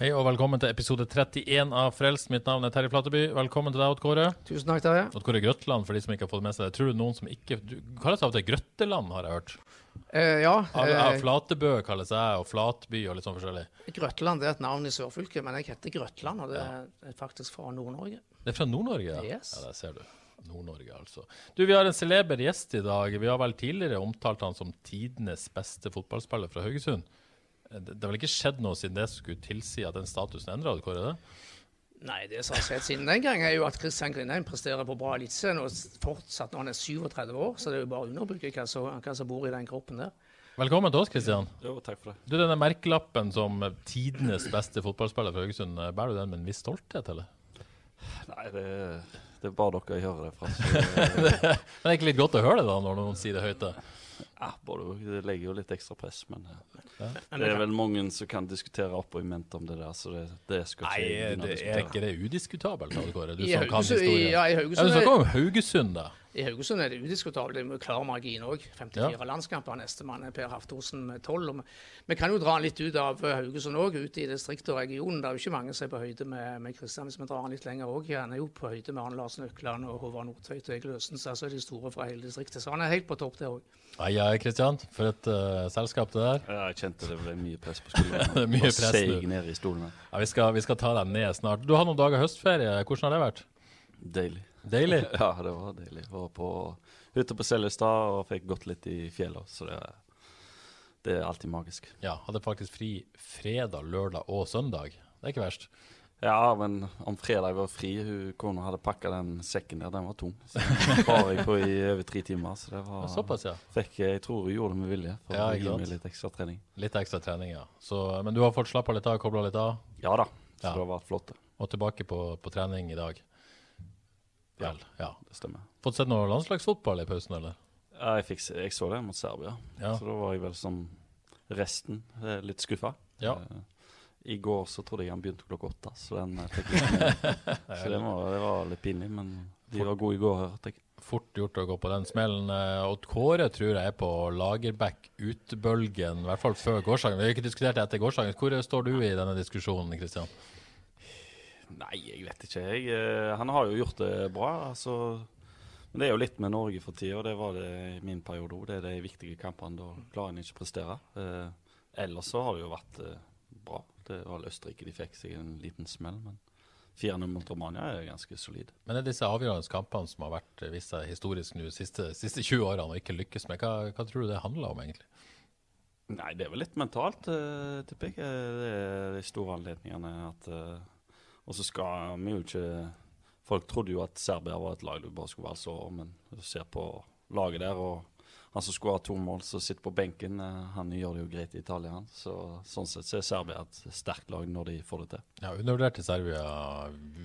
Hei og velkommen til episode 31 av Frelst. Mitt navn er Terje Flateby. Velkommen til deg, Odd Kåre. Tusen takk, Terje. Odd Kåre Grøtland, for de som ikke har fått med seg det. Tror du noen som ikke Du kalles av og til Grøtteland, har jeg hørt. Eh, ja, Av, av eh, Flatebø kalles jeg, og Flatby og litt sånn forskjellig. Grøtland er et navn i sørfylket, men jeg heter Grøtland, og det er faktisk fra Nord-Norge. Det er fra Nord-Norge? ja. Yes. Ja, der ser du. Nord-Norge, altså. Du, Vi har en celeber gjest i dag. Vi har vel tidligere omtalt han som tidenes beste fotballspiller fra Haugesund. Det, har vel ikke skjedd noe siden det skulle tilsi at den statusen endra deg, Kåre? det? Nei, det som har skjedd siden den gang, er jo at Kristian Grindheim presterer på bra eliteserien og fortsatt når han er 37 år, så det er jo bare å underbygge hva som, bor i den kroppen der. Velkommen til oss, Kristian. Jo, takk for det. Du, Denne merkelappen som tidenes beste fotballspiller fra Haugesund, bærer du den med en viss stolthet, eller? Nei, det, det er bare dere jeg hører det fra. Så, det, Men det er ikke litt godt å høre det da, når noen sier det høyt? Ja, både, det legger jo litt ekstra press, men ja. Det er vel mange som kan diskutere opp og i mente om det der, så det, det skal Nei, ikke jeg begynne det er ikke det udiskutabelt, Kåre? Du som kan Haugesund, historien. ja, i Ja, du snakker er, om Haugesund, da. I Haugesund er det udiskutabelt. Med klar margin òg. 54 Ja. landskamper. Nestemann er Per Haftorsen med 12. Og vi- kan jo dra han litt ut av Haugesund òg, ut i distriktet og regionen. Det er jo ikke mange som er på høyde med, med Kristian. Hvis vi drar han litt lenger òg, han er jo på høyde med Arne Larsen Økland og Håvard Nordtveit og Egil Østenstad. Altså de store fra hele distriktet. Så han er helt på topp der òg. Ai, ai, Kristian. For et uh, selskap det der. Ja, jeg kjente det ble mye press på skolen. Det er mye press seig ned i stolene. Ja, vi, skal, vi skal ta deg ned snart. Du har noen dager høstferie. Hvordan har det vært? Deilig. Deilig? Ja, det var deilig. Var på ute på Seljestad og fikk gått litt i fjellet, så det, det er alltid magisk. Ja, hadde faktisk fri fredag, lørdag og søndag. Det er ikke verst. Ja, men om fredag var fri, hun kona hadde pakka den sekken der, den var tung. Så bar jeg på i over tre timer. Så det var Såpass, ja. Fikk, jeg tror hun gjorde det med vilje, for Ja, å gi meg litt ekstra trening. Litt ekstra trening, ja. Så, men du har fått slappa litt av, kobla litt av, Ja da, så Ja. det har vært flott. og tilbake på, på trening i dag. Vel, ja. Det stemmer. Fått sett noe landslagsfotball i pausen, eller? Ja, jeg, fikk, jeg så det mot Serbia, Ja. så da var jeg vel som resten eh, litt skuffa. Ja. Eh, I går så trodde jeg han begynte klokka åtte, så den eh, fikk jeg ikke med. Så det var, det var litt pinlig, men de var gode i går, hørte jeg. Fort gjort å gå på den smellen. Odd Kåre tror jeg er på Lagerbäck utbølgen, i hvert fall før gårsdagen. Vi har ikke diskutert det etter gårsdagen. Hvor står du i denne diskusjonen, Kristian? Nei, jeg vet ikke. Jeg, eh, han har jo gjort det bra. Altså, men det er jo litt med Norge for tida, og det var det i min periode òg. Det er de viktige kampene. Da klarer en ikke å prestere. Eh, ellers så har det jo vært eh, bra. Det var Østerrike de fikk seg en liten smell, men 4-0 mot Romania er ganske solid. Men det er disse avgjørende kampene som har vært eh, vist seg historisk nå siste, siste 20 årene og ikke lykkes med. Hva, hva tror du det handler om, egentlig? Nei, det er vel litt mentalt, eh, tipper jeg. Det er de store anledningene at eh, Og så skal vi jo ikke Folk trodde jo at Serbia var et lag du bare skulle valse over, men du ser på laget der, og han som skulle ha to mål, som sitter på benken, eh, han gjør det jo greit i Italia. Så sånn sett så er Serbia et sterkt lag når de får det til. Ja, Undervurderte Serbia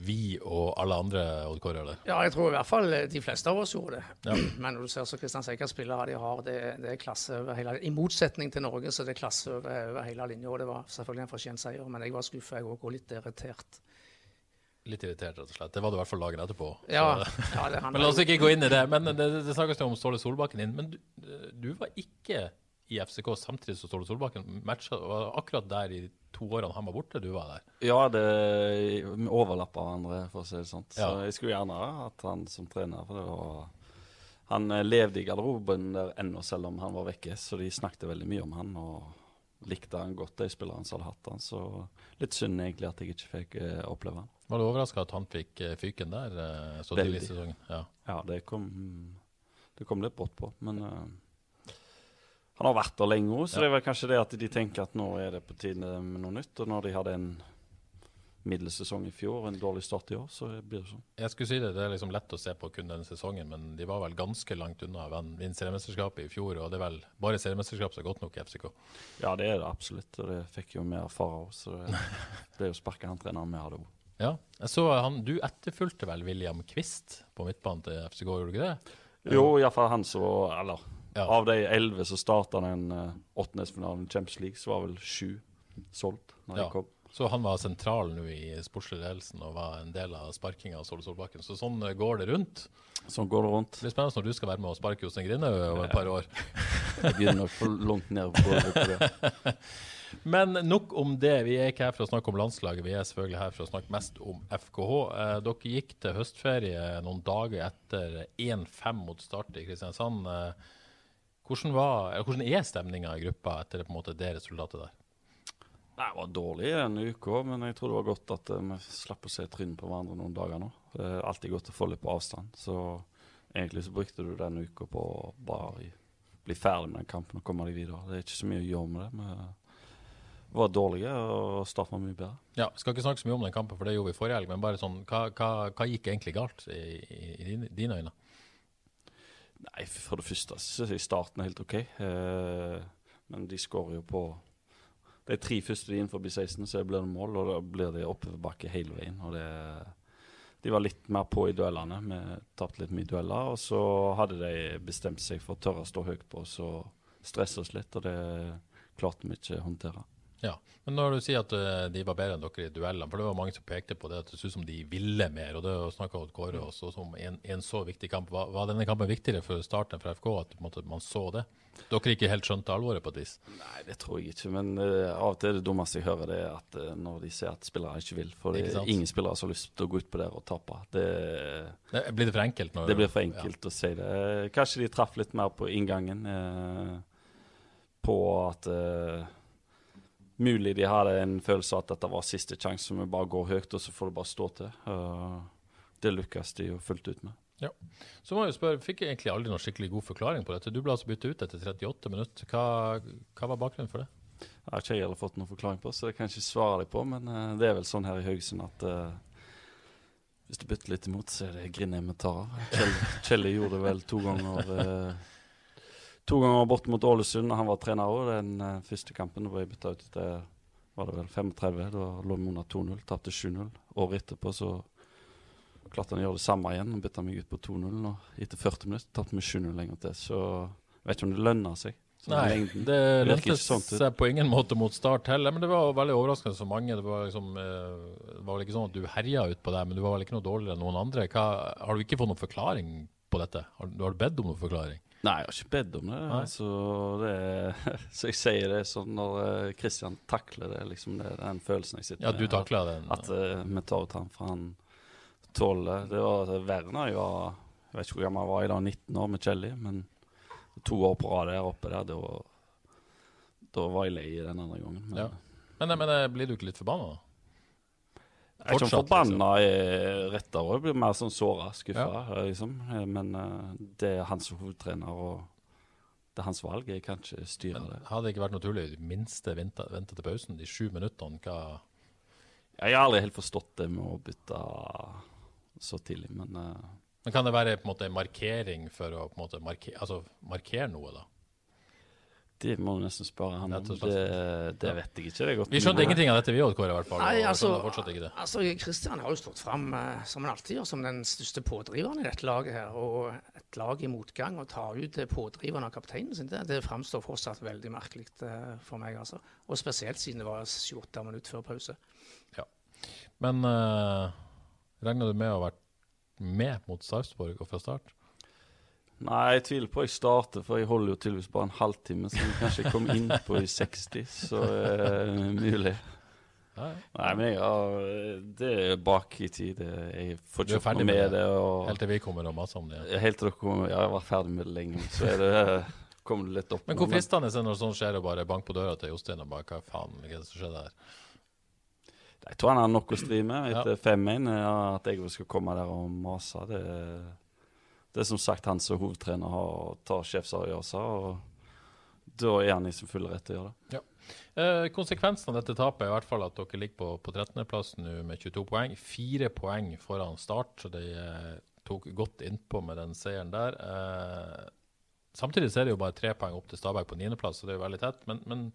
vi og alle andre, Odd Kåre, eller? Ja, jeg tror i hvert fall de fleste av oss gjorde det. Ja. Men når du ser så Kristian Seikers spillere de har, det, det er klasse over hele I motsetning til Norge, så det er klasse over, over hele linja. Og det var selvfølgelig en fortjent seier, men jeg var skuffa, jeg òg, og litt irritert. Litt irritert, rett og slett. Det var det i hvert fall dagen etterpå. Ja, ja det Men la oss ikke gå inn i det. Men det, det snakkes jo om Ståle Solbakken inn. Men du, du var ikke i FCK samtidig som Ståle Solbakken. Matcha var akkurat der i to årene han var borte, du var der. Ja, det overlappa hverandre, for å si det sånn. Så Ja. jeg skulle gjerne hatt han som trener, for det var Han eh, levde i garderoben der ennå, selv om han var vekke, så de snakket veldig mye om han. og likte han godt, de spillerne som hadde hatt han. Så litt synd egentlig at jeg ikke fikk eh, oppleve han. Var du overraska at han fikk eh, fyken der eh, så tidlig i sesongen? Ja. Ja, det kom, det kom litt brått på, men eh, han har vært der lenge òg, så det er vel kanskje det at de tenker at nå er det på tide med noe nytt. Og når de hadde en middels sesong i fjor og en dårlig start i år, så blir det sånn. Jeg skulle si det, det er liksom lett å se på kun denne sesongen, men de var vel ganske langt unna å vinne seriemesterskapet i fjor. Og det er vel bare seriemesterskap som er godt nok i FCK? Ja, det er det absolutt. Og det fikk jo vi erfare òg, så det ble jo sparka han treneren vi hadde òg. Ja, jeg så han, Du etterfulgte vel William Quist på midtbanen til FCK, gjorde du ikke det? Jo, iallfall han som Eller ja. av de elleve som starta den uh, åttendedelsfinalen i Champions League, så var vel sju solgt når ja. de kom. Så han var sentral nå i sportslig ledelsen og var en del av sparkinga av Ståle Solbakken. Så sånn eh, går det rundt. Sånn går det rundt. Det blir spennende når du skal være med og sparke Jostein Grinaud over et par år. Jeg begynner nok for langt ned på det. Men nok om det. Vi er ikke her for å snakke om landslaget, vi er selvfølgelig her for å snakke mest om FKH. Eh, dere gikk til høstferie noen dager etter 1-5 mot Start i Kristiansand. Eh, hvordan, var, hvordan er stemninga i gruppa etter måte det resultatet der? Det var dårlig en uke men jeg tror det var godt at uh, vi slapp å se trynet på hverandre noen dager nå. Det er alltid godt å få litt på avstand. Så egentlig så brukte du den uka på å bare bli ferdig med den kampen og komme deg videre. Det er ikke så mye å gjøre med det. Vi var dårlige og var mye bedre. Ja, Skal ikke snakke så mye om den kampen, for det gjorde vi forrige helg. Men bare sånn, hva, hva, hva gikk egentlig galt i, i, i dine, dine øyne? Nei, For det første så er starten helt OK. Eh, men de skårer jo på de tre første de innenfor 16, så blir det mål, og da blir det oppoverbakke hele veien. og det de var litt mer på i duellene. Vi tapte litt mye dueller. Og så hadde de bestemt seg for å tørre å stå høyt på oss og stresse oss litt. Og det klarte vi ikke å håndtere. Ja, Men når du sier at uh, de var bedre enn dere i duellene, for det var mange som pekte på det at det så ut som de ville mer, og det snakka Kåre også om en, en, så viktig kamp. Var, var, denne kampen viktigere for starten for FK, at måte, man så det? Dere ikke helt skjønte alvoret på et vis? Nei, det tror jeg ikke. Men uh, av og til er det dummeste jeg hører, det er at uh, når de ser at spillere ikke vil. For det er ingen spillere som har lyst til å gå ut på der og tape. Det, det blir det for enkelt? Når, det blir for enkelt ja. å si det. Kanskje de traff litt mer på inngangen. på at mulig de hadde en følelse av at dette var siste sjanse, vi bare går høyt, og så får det bare stå til. Uh, det lykkes de jo fullt ut med. Ja. Så må jeg spørre, Fikk jeg egentlig aldri noen skikkelig god forklaring på dette? Du ble altså byttet ut etter 38 minutter. Hva, hva var bakgrunnen for det? Jeg har ikke heller fått noen forklaring på, så det kan jeg ikke svare deg på. Men uh, det er vel sånn her i Haugesund at uh, hvis du bytter litt imot, så er det Grindheim vi tar av. Kjell, gjorde det vel to ganger. To ganger bort mot Ålesund da han var trener òg. Den uh, første kampen ble jeg bytta ut etter var det vel 35. Da lå vi under 2-0, tapte 7-0. Året etterpå så klarte han å gjøre det samme igjen og bytta meg ut på 2-0. Og etter 40 minutter tapte vi 7-0 lenger til. Så jeg vet ikke om det lønner seg. Nei, det lønte sånn seg på ingen måte mot start heller, men det var veldig overraskende for mange. Det var, liksom, eh, det var vel ikke sånn at du herja ut på det, men du var vel ikke noe dårligere enn noen andre. Hva, har du ikke fått noen forklaring på dette? Har, har du bedt om noen forklaring? Nei, jeg har ikke bedt om det. Altså, det så jeg sier det sånn når Kristian uh, takler det, liksom det, den følelsen jeg sitter med. Ja, du takler den. At uh, vi tar ut han, for han tåler det. var Werner jeg var Jeg vet ikke hvor gammel jeg var i dag, 19 år med Kjelli, men to år på rad der oppe der, da, da var jeg lei den andre gangen. Men, ja. men, men, blir du ikke litt forbanna, da? Jeg er ikke sånn forbanna liksom. retter òg, blir mer sånn såra, skuffa, ja. liksom. Men uh, det er hans hovedtrener, og det er hans valg. Jeg kan ikke styre men, det. Hadde det ikke vært naturlig i minste vente, vente til pausen, de sju minuttene? Hva Jeg har aldri helt forstått det med å bytte så tidlig, men uh, Men Kan det være på en måte markering for å på en måte markere, altså, markere noe, da? Det må du nesten spørre han om. Det, det, vet jeg ikke. det godt. vi skjønte ingenting av dette, vi òg, Kåre. i hvert fall. Nei, altså, altså, Christian har jo stått fram, eh, som han alltid gjør, som den største pådriveren i dette laget. her, Og et lag i motgang og ta ut pådriveren av kapteinen sin, det, det framstår fortsatt veldig merkelig eh, for meg. altså. Og spesielt siden det var 28 minutter før pause. Ja. Men uh, regner du med å ha vært med mot Sarpsborg og fra start? Nei, jeg tviler på jeg starter, for jeg holder jo tydeligvis bare en halvtime. Så jeg kanskje kom inn på i 60, så er det mulig. Nei, Nei men jeg har, det er bak i tid. Jeg får ikke med, med det. Og, helt til vi kommer og maser om det? Ja. Helt til dere kommer, ja, jeg var ferdig med det lenge. Så er det, kommer det litt opp. Men hvor fristende er det når sånt skjer, å bare banke på døra til Jostein og bare Hva faen hva er det som skjedde her? Jeg tror han har nok å stri med etter ja. 5-1. At jeg skal komme der og mase. det er det er som sagt han som hovedtrener har, tar sjefsavgjørelser. og da er han i sin fulle rett til å gjøre det. Eh, konsekvensen av dette tapet er i hvert fall at dere ligger på, på 13.-plass nå med 22 poeng. Fire poeng foran start, så de eh, tok godt innpå med den seieren der. Eh, samtidig så er det jo bare tre poeng opp til Stabæk på 9.-plass, så det er jo veldig tett. Men, men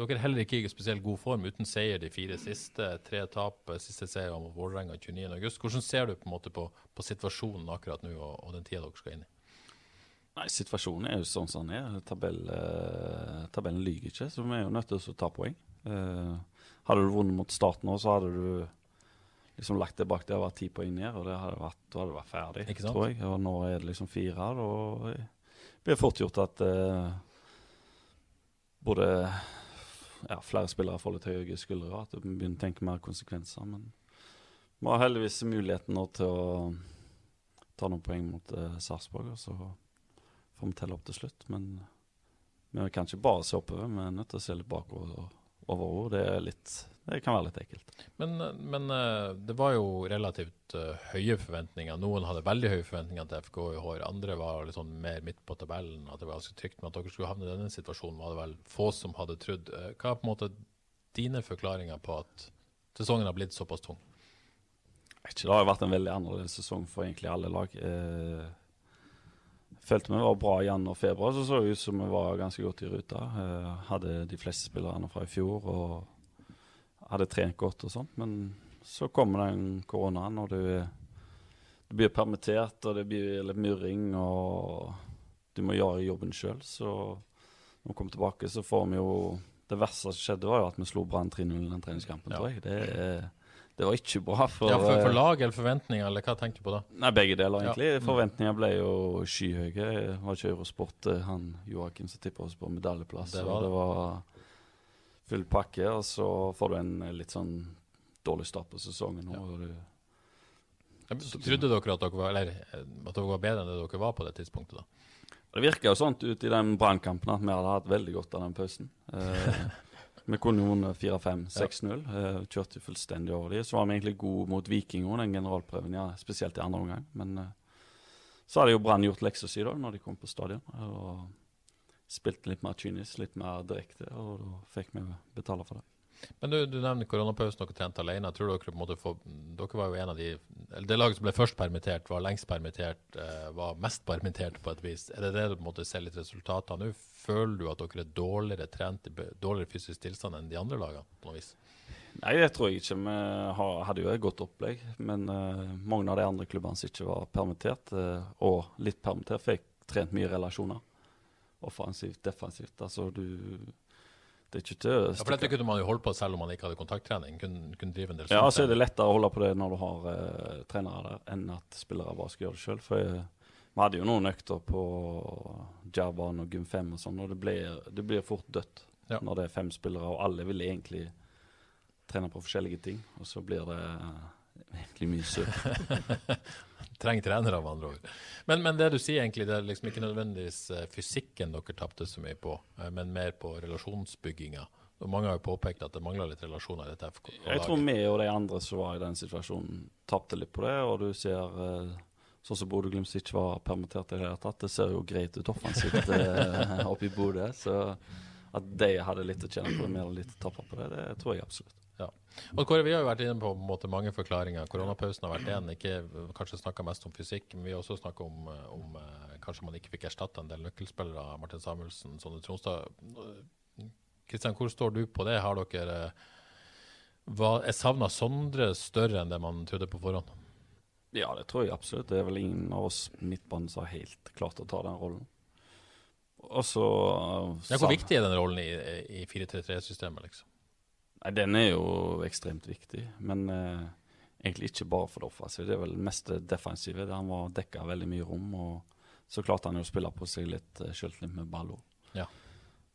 dere er heller ikke i spesielt god form uten seier de fire siste. Tre tap, eh, siste seier mot Vålerenga 29.8. Hvordan ser du på, på, på situasjonen akkurat nå og, og den tida dere skal inn i? Nei, Situasjonen er jo sånn som den er. Tabell, eh, tabellen lyver ikke, så vi er jo nødt til å ta poeng. Eh, hadde du vunnet mot Start nå, så hadde du liksom lagt det bak det og vært ti poeng ned, og det hadde vært, da hadde det vært ferdig, tror jeg. Og nå er det liksom fire, og det blir fort gjort at eh, både ja, flere spillere får litt høye skuldre, at du begynner å tenke mer konsekvenser. Men vi har heldigvis muligheten nå til å ta noen poeng mot eh, Sarpsborg, og så får vi telle opp til slutt. Men vi kan ikke bare se oppover, vi er nødt til å se litt bakover. og over Det, er litt, det kan være litt ekkelt. Men, men eh, det var jo relativt eh, høye forventninger. Noen hadde veldig høye forventninger til FK i år. Andre var litt sånn mer midt på tabellen. At det var ganske trygt. Men at dere skulle havne i denne situasjonen, var det vel få som hadde trodd. Eh, Hva er på en måte dine forklaringer på at sesongen har blitt såpass tung? Ikke, Det har jo vært en veldig annerledes sesong for egentlig alle lag. Eh, følte vi var bra i januar og februar, så så det ut som vi var ganske godt i ruta. Eh, hadde de fleste spillerne fra i fjor og hadde trent godt og sånt. Men så kommer den koronaen, og du, du blir permittert, og det blir litt murring, og du må gjøre jobben sjøl. Så når vi kommer tilbake, så får vi jo Det verste som skjedde, var jo at vi slo Brann 3-0 i den treningskampen, Ja. tror jeg. Det, er- det var ikke bra for Ja, for, for eh, lag eller forventninger, eller hva tenker du på da? Nei, begge deler, egentlig. Ja. Forventningene ble jo skyhøye. Var ikke Eurosport eh, han Joakim som tippa oss på medaljeplass. Det Det var det. var full pakke, og så får du en eh, litt sånn dårlig start på sesongen. nå, Ja. Jeg Trodde dere at dere var, eller, at dere var bedre enn det dere var på det tidspunktet? da? Det virka jo sånn ut i den brannkampen at vi hadde hatt veldig godt av den pausen. Eh, vi kunne jo vunnet 4-5, 6-0. Eh, kjørte fullstendig over de. Så var vi egentlig gode mot Viking òg, den generalprøven, ja, spesielt i andre omgang. Men eh, så hadde jo Brann gjort leksa si da når de kom på stadion. Og spilte litt mer kynisk, litt mer direkte, og da fikk vi betale for det. Men du, du nevner koronapausen, dere trente alene. Jeg tror dere på en måte får, dere var jo en av de eller Det laget som ble først permittert, var lengst permittert, eh, var mest permittert på et vis. Er det det du på en måte ser litt resultater av nå? Føler du at dere er dårligere trent, i dårligere fysisk tilstand enn de andre lagene? på noe vis? Nei, det tror jeg ikke. Vi hadde jo et godt opplegg, men uh, mange av de andre klubbene som ikke var permittert, uh, og litt permittert, fikk trent mye relasjoner. Offensivt, defensivt. Altså, du Det er ikke til å Ja, for dette kunne man jo holde på selv om man ikke hadde kontakttrening. Kunne, kunne drive en del Ja, så så er det lettere å holde på det når du har uh, trenere der, enn at spillere bare skal gjøre det sjøl. Vi hadde jo noen økter på Jarban og Gym 5 og sånn, og det blir, det blir fort dødt Ja. når det er fem spillere, og alle vil egentlig trene på forskjellige ting, og så blir det eh, egentlig mye søk. Trenger trenere, med andre ord. Men, men det du sier egentlig, det er liksom ikke nødvendigvis eh, fysikken dere tapte så mye på, eh, men mer på relasjonsbygginga. Og mange har jo påpekt at det mangler litt relasjoner i dette FK. Jeg tror vi og de andre som var i den situasjonen, tapte litt på det, og du ser Sånn som Bodø-Glimt ikke var permittert i det hele tatt. Det ser jo greit ut offensivt eh, oppe i Bodø. Så at de hadde litt å tjene på det, mer litt å tape på det, det tror jeg absolutt. Og Kåre, Vi har jo vært inne på, på måte, mange forklaringer. Koronapausen har vært én. Kanskje snakka mest om fysikk, men vi har også snakka om, om eh, kanskje man ikke fikk erstatta en del nøkkelspillere. Martin Samuelsen, Sonne Tronstad. Kristian, hvor står du på det? Har dere eh, hva, Er savna Sondre større enn det man trodde på forhånd? Ja, det tror jeg absolutt. Det er vel ingen av oss midtbanen som har helt klart å ta den rollen. Og så Ja, hvor viktig er den rollen i, i 4-3-3-systemet? liksom? Nei, Den er jo ekstremt viktig, men eh, egentlig ikke bare for det offensive. Det er vel mest det defensive. Der han var dekka veldig mye rom, og så klarte han jo å spille på seg litt uh, sjøltillit med ball òg. Ja.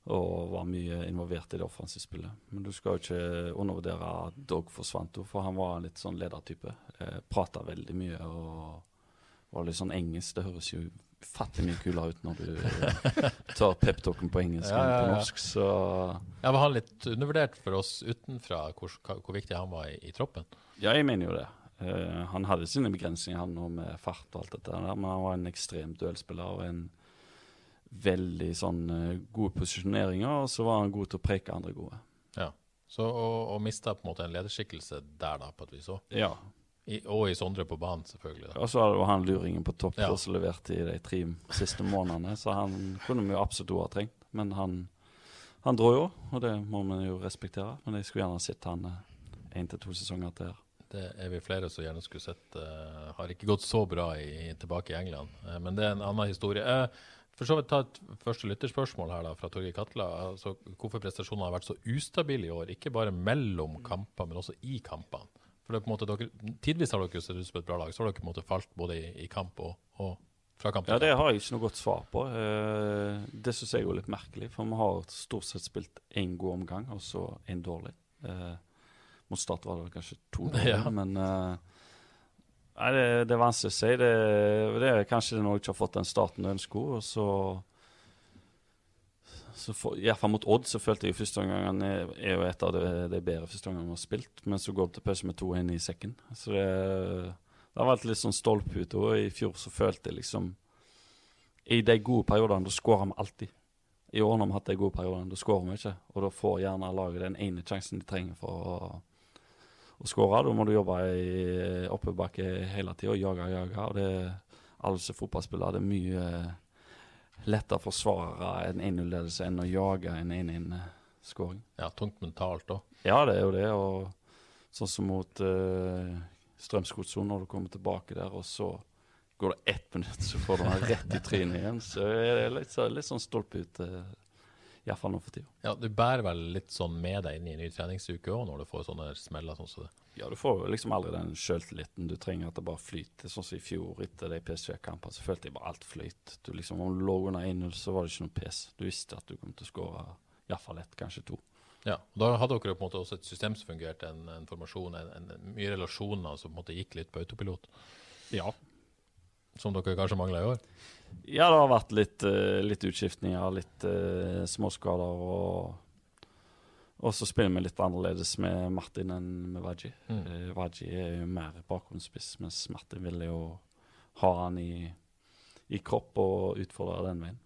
Og var mye involvert i det offensive spillet. Men du skal jo ikke undervurdere Dog forsvant, jo, for han var litt sånn ledertype. Eh, Prata veldig mye og var litt sånn engelsk. Det høres jo ufattelig mye kulere ut når du eh, tar peptalken på engelsk Ja, ja, ja, på norsk, så Ja, Var han litt undervurdert for oss utenfra, hvor, hvor viktig han var i, i troppen? Ja, jeg mener jo det. Eh, han hadde sine begrensninger, han med fart og alt dette der, men han var en ekstrem duellspiller og en veldig sånn eh, gode posisjoneringer, og så var han god til å preke andre gode. Ja. Så, og mista på en måte en lederskikkelse der, da, på et vis òg. Ja. I, og i Sondre på banen, selvfølgelig. da. Og så var han luringen på topp Ja. som leverte i de tre siste månedene, så han kunne vi jo absolutt ha trengt. Men han, han dro jo, og det må vi jo respektere. Men jeg skulle gjerne sett han én til to sesonger til her. Det er vi flere som gjerne skulle sett. Uh, har ikke gått så bra i, tilbake i England, uh, men det er en annen historie. Eh, for så vidt ta et første lytterspørsmål her da, fra Torgeir Katla. Altså, hvorfor prestasjonene har vært så ustabile i år, ikke bare mellom kamper, men også i kampene. For det er på en måte dere, Tidvis har dere sett ut som et bra lag, så har dere på en måte falt både i, i kamp og, og fra kamp til Ja, det har jeg ikke noe godt svar på. Eh, det syns jeg er litt merkelig, for vi har stort sett spilt én god omgang, og så én dårlig. Eh, mot Start var det kanskje to dårlig, Ja. men eh, Nei, det, det er vanskelig å si. Det, det er kanskje når jeg ikke har fått den starten du ønsker, og så så for, i hvert fall mot Odd så følte jeg første omgangen er, er jo et av de, de bedre første omgangene vi har spilt, men så går vi til pause med 2-1 i sekken. Så det, det har vært litt sånn stolpute. Og i fjor så følte jeg liksom I de gode periodene, da skårer vi alltid. I år når vi har hatt de gode periodene, da skårer vi ikke. Og da får gjerne laget den ene sjansen de trenger for å, å skåre. Da må du jobbe i oppoverbakke hele tida jage jage. Og det alle som er fotballspillere, det er mye lettere å forsvare en 1-0-ledelse enn å jage en 1-1-skåring. Ja, tungt mentalt òg. Ja, det er jo det. Og sånn som mot uh, Strømsgodset, når du kommer tilbake der, og så går det ett minutt, så får du den rett i trynet igjen. Så er det litt, så- litt sånn stolpe ut, uh, iallfall nå for tida. Ja, du bærer vel litt sånn med deg inn i en ny treningsuke òg, når du får sånne smeller sånn som det. Ja, du får liksom aldri den sjøltilliten du trenger at det bare flyter. Sånn som i fjor etter de PSV-kampene, så følte jeg bare alt flyt. Du liksom, om du lå under 1-0, så var det ikke noe pes. Du visste at du kom til å skåre iallfall ett, kanskje to. Ja, og Da hadde dere på en måte også et system som fungerte, en, en formasjon, en, en, mye relasjoner som på en måte gikk litt på autopilot. Ja. Som dere kanskje mangla i år. Ja, det har vært litt, eh, litt utskiftninger, litt uh, småskader og Og så spiller vi litt annerledes med Martin enn med Waji. Mm. Waji er jo mer bakgrunnsspiss, mens Martin ville jo ha han i, i kropp og utfordre den veien.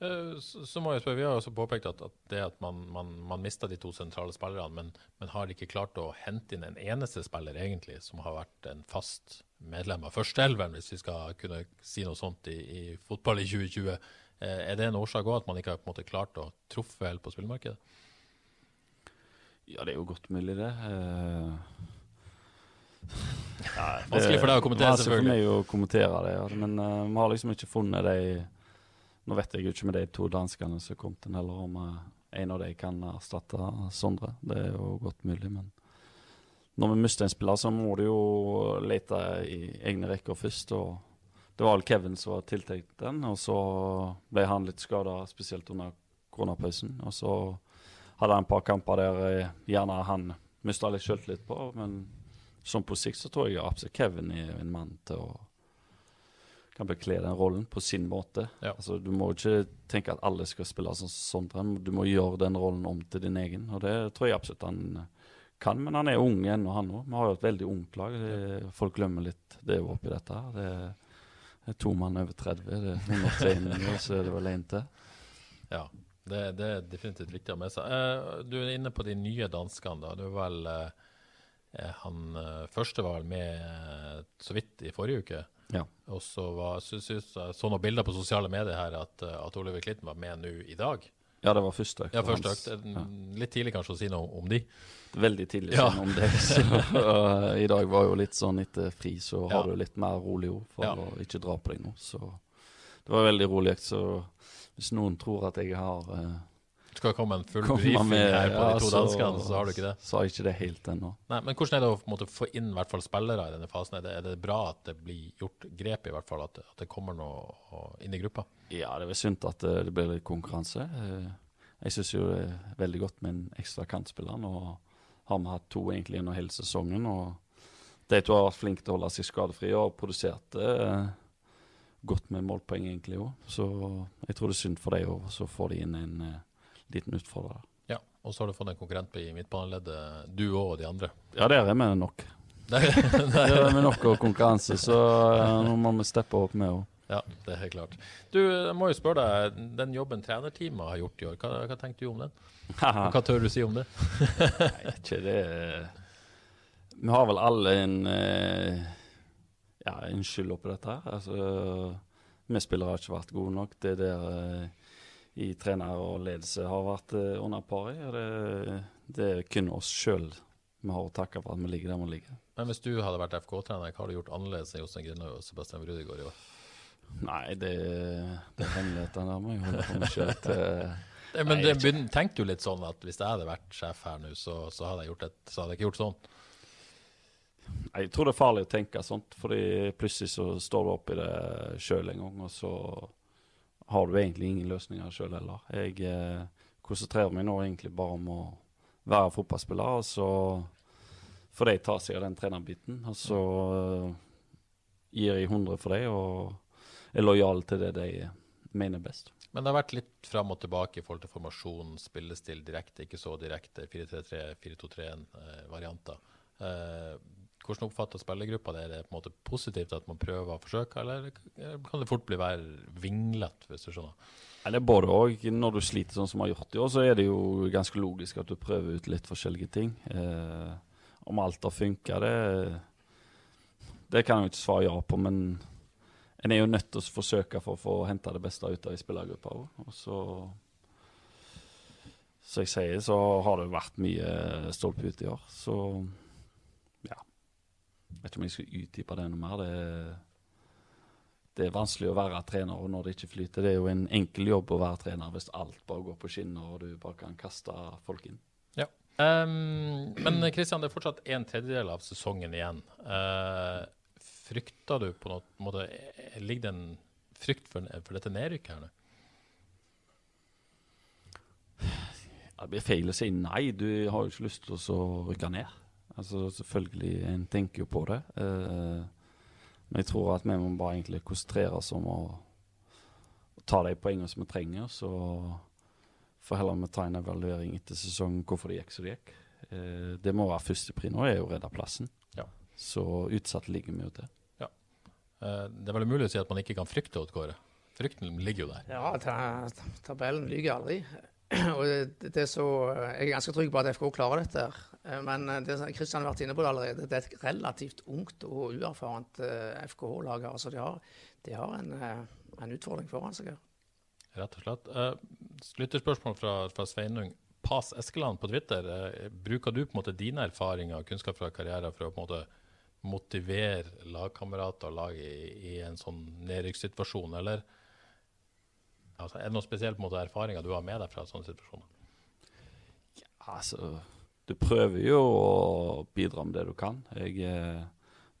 Eh, Så, så må jeg spørre, Vi har også påpekt at, at det at man, man, man mista de to sentrale spillerne, men, men har ikke klart å hente inn en eneste spiller egentlig som har vært en fast medlem av førsteelveren, hvis vi skal kunne si noe sånt i, i fotball i 2020. Eh, Er det en årsak òg at man ikke har på en måte klart å truffe helt på spillmarkedet? Ja, det er jo godt mulig, det. Eh, ja, det- Vanskelig for deg å kommentere, vanskelig selvfølgelig. for meg å kommentere det, ja. men uh, vi har liksom ikke funnet de Nå vet jeg jo ikke med de to danskene som kom til heller, om uh, en av de kan erstatte Sondre. Det er jo godt mulig, men når vi mister en spiller, så må du jo lete i egne rekker først. og Det var vel Kevin som var tiltenkt den, og så ble han litt skada, spesielt under koronapausen. Og så hadde han et par kamper der eh, gjerne han mista litt sjøltillit på, men sånn på sikt så tror jeg absolutt Kevin er en mann til å kan bekle den rollen på sin måte. Ja. Altså, du må ikke tenke at alle skal spille som Sondre. Du må gjøre den rollen om til din egen, og det tror jeg absolutt han kan. Men han er ung ennå, han òg. Vi har jo et veldig ungt lag. Det, folk glemmer litt det oppi dette. her. Det, er- to mann over 30. Det er 103 og så er det vel én til. Ja, det, det er definitivt viktig å ha med seg. Eh, du er inne på de nye danskene. da. Du er vel, eh, eh, han første var vel med så vidt i forrige uke. Ja. Og så var, synes, synes, så noen bilder på sosiale medier her at, at Oliver Klitten var med nå i dag. Ja, det var første økt. Ja, første økt. Litt tidlig kanskje å si noe om de. Veldig tidlig Ja. noe om det. Så, uh, I dag var jo litt sånn etter fri, så Ja. har du litt mer rolig ord for Ja. å ikke dra på deg nå. Så det var veldig rolig. Så hvis noen tror at jeg har uh, Skal komme en full brifing briefing med- her på ja, de to så- danskene, så har du ikke det. Jeg ikke det helt ennå. Nei, men Hvordan er det å måte, få inn hvert fall spillere i denne fasen? Er det, er det bra at det blir gjort grep, i hvert fall, at at det kommer noe inn i gruppa? Ja, det er vel synd at uh, det blir litt konkurranse. Uh, jeg syns jo det er veldig godt med en ekstra kantspiller. Nå har vi hatt to egentlig gjennom hele sesongen. og de to har vært flinke til å holde seg skadefrie og produsert eh, godt med målpoeng egentlig òg. Så jeg tror det er synd for dem òg, så får de inn en uh, liten utfordrer. Ja. Og så har du fått en konkurrent i midtbaneleddet, du og de andre. Ja, der er vi nok. Der, er vi nok av konkurranse, så uh, nå må vi steppe opp med henne. Ja, det er helt klart. Du, jeg må jo spørre deg, den jobben trenerteamet har gjort i år, hva, hva tenkte du om den? Hva tør du si om det? Nei, ikke det Vi har vel alle en eh, ja, en skyld oppi dette her. Altså, vi spillere har ikke vært gode nok. Det er der eh, i trener og ledelse har vært eh, under par i. Det, det er kun oss sjøl vi har å takke for at vi ligger der vi ligger. Men hvis du hadde vært FK-trener, hva har du gjort annerledes enn Jostein Grinaug og Sebastian Rudigaard i år? Nei, det, det er hemmelighetene der må jeg holde for meg sjøl men det tenkte jo litt sånn at hvis jeg hadde vært sjef her nå, så, så, hadde et, så hadde jeg ikke gjort sånn. Nei, Jeg tror det er farlig å tenke sånt, fordi plutselig så står du oppi det sjøl en gang, og så har du egentlig ingen løsninger sjøl heller. Jeg eh, konsentrerer meg nå egentlig bare om å være fotballspiller, og så får de ta seg av den trenerbiten. Og så eh, gir jeg 100 for dem, og er lojal til det de mener best. Men det har vært litt fram og tilbake i forhold til formasjon, spillestil direkte, ikke så direkte. 4-3-3, 4-2-3-1-varianter. Eh, hvordan oppfatter spillergruppa det? Er det på en måte positivt at man prøver å forsøke, eller kan det fort bli være vinglete, hvis du skjønner? Er både òg. Når du sliter sånn som vi har gjort i år, så er det jo ganske logisk at du prøver ut litt forskjellige ting. Eh, om alt har funka, det, det kan jeg jo ikke svare ja på, men en er jo nødt til å forsøke for å få hente det beste ut av ei spillergruppe òg. Og så Som jeg sier, så har det vært mye stolpe ut i år. Så. Jeg vet ikke om jeg skal utdype det noe mer. Det, det er vanskelig å være trener når det ikke flyter. Det er jo en enkel jobb å være trener hvis alt bare går på skinner og du bare kan kaste folk inn. Ja. Um, men Kristian, det er fortsatt en tredjedel av sesongen igjen. Uh, frykter du på noen måte Ligger det en frykt for, for dette nedrykket her nå? Det blir feil å si nei. Du har jo ikke lyst til å rykke ned. Altså Selvfølgelig, en tenker jo på det. Eh, men jeg tror at vi må bare egentlig konsentrere oss om å, å ta de poengene som vi trenger. Så får heller vi ta en evaluering etter sesongen hvorfor det gikk som det gikk. Eh, det må være førstepri nå, er jo å redde plassen. Ja. Så utsatt ligger vi jo til. Ja. Eh, det er vel umulig å si at man ikke kan frykte Odd Kåre? Frykten ligger jo der. Ja, tabellen lyver aldri. Og det, det, så, Jeg er ganske trygg på at FK klarer dette. Men det Kristian har vært inne på det allerede, det er et relativt ungt og uerfarent FKH-lag. Altså de har, de har en, en, utfordring foran seg her. Rett og slett. Lytterspørsmål fra, fra Sveinung. Pas Eskeland på Twitter. Bruker du på en måte dine erfaringer og kunnskap fra karrieren for å på en måte motivere lagkamerater og lag i, i en sånn nedrykkssituasjon, eller altså, er det noe spesielt på erfaringer du har med deg fra sånne situasjoner? Ja, altså, du prøver jo å bidra med det du kan. Jeg,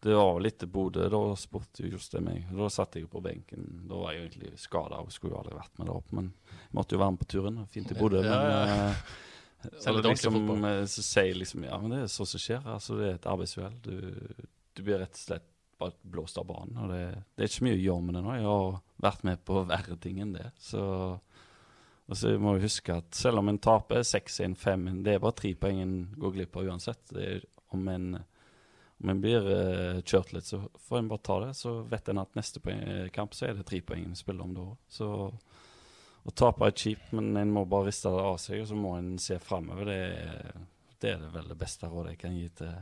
det var litt til Bodø, da spurte Jostein meg. Da satt jeg på benken. Da var jeg egentlig skada og skulle jo aldri vært med der oppe, men jeg måtte jo være med på turen. Fint i Bodø, ja, ja. men Selv liksom, så sier liksom Ja, men det er sånt som skjer. Altså, det er et arbeidsuhell. Du, du, blir rett og slett bare blåst av banen. Og det, det, er ikke mye å gjøre med det nå. Jeg har vært med på verre ting enn det. Så og så må vi huske at selv om en taper 6-1, 5-1, det er bare tre poeng en går glipp av uansett. Er, om, en, om en blir uh, kjørt litt, så får en bare ta det. Så vet en at neste poeng, kamp så er det tre poeng en spiller om da òg. Å tape er kjipt, men en må bare riste det av seg, og så må en se framover. Det, det, er det vel det beste rådet jeg kan gi til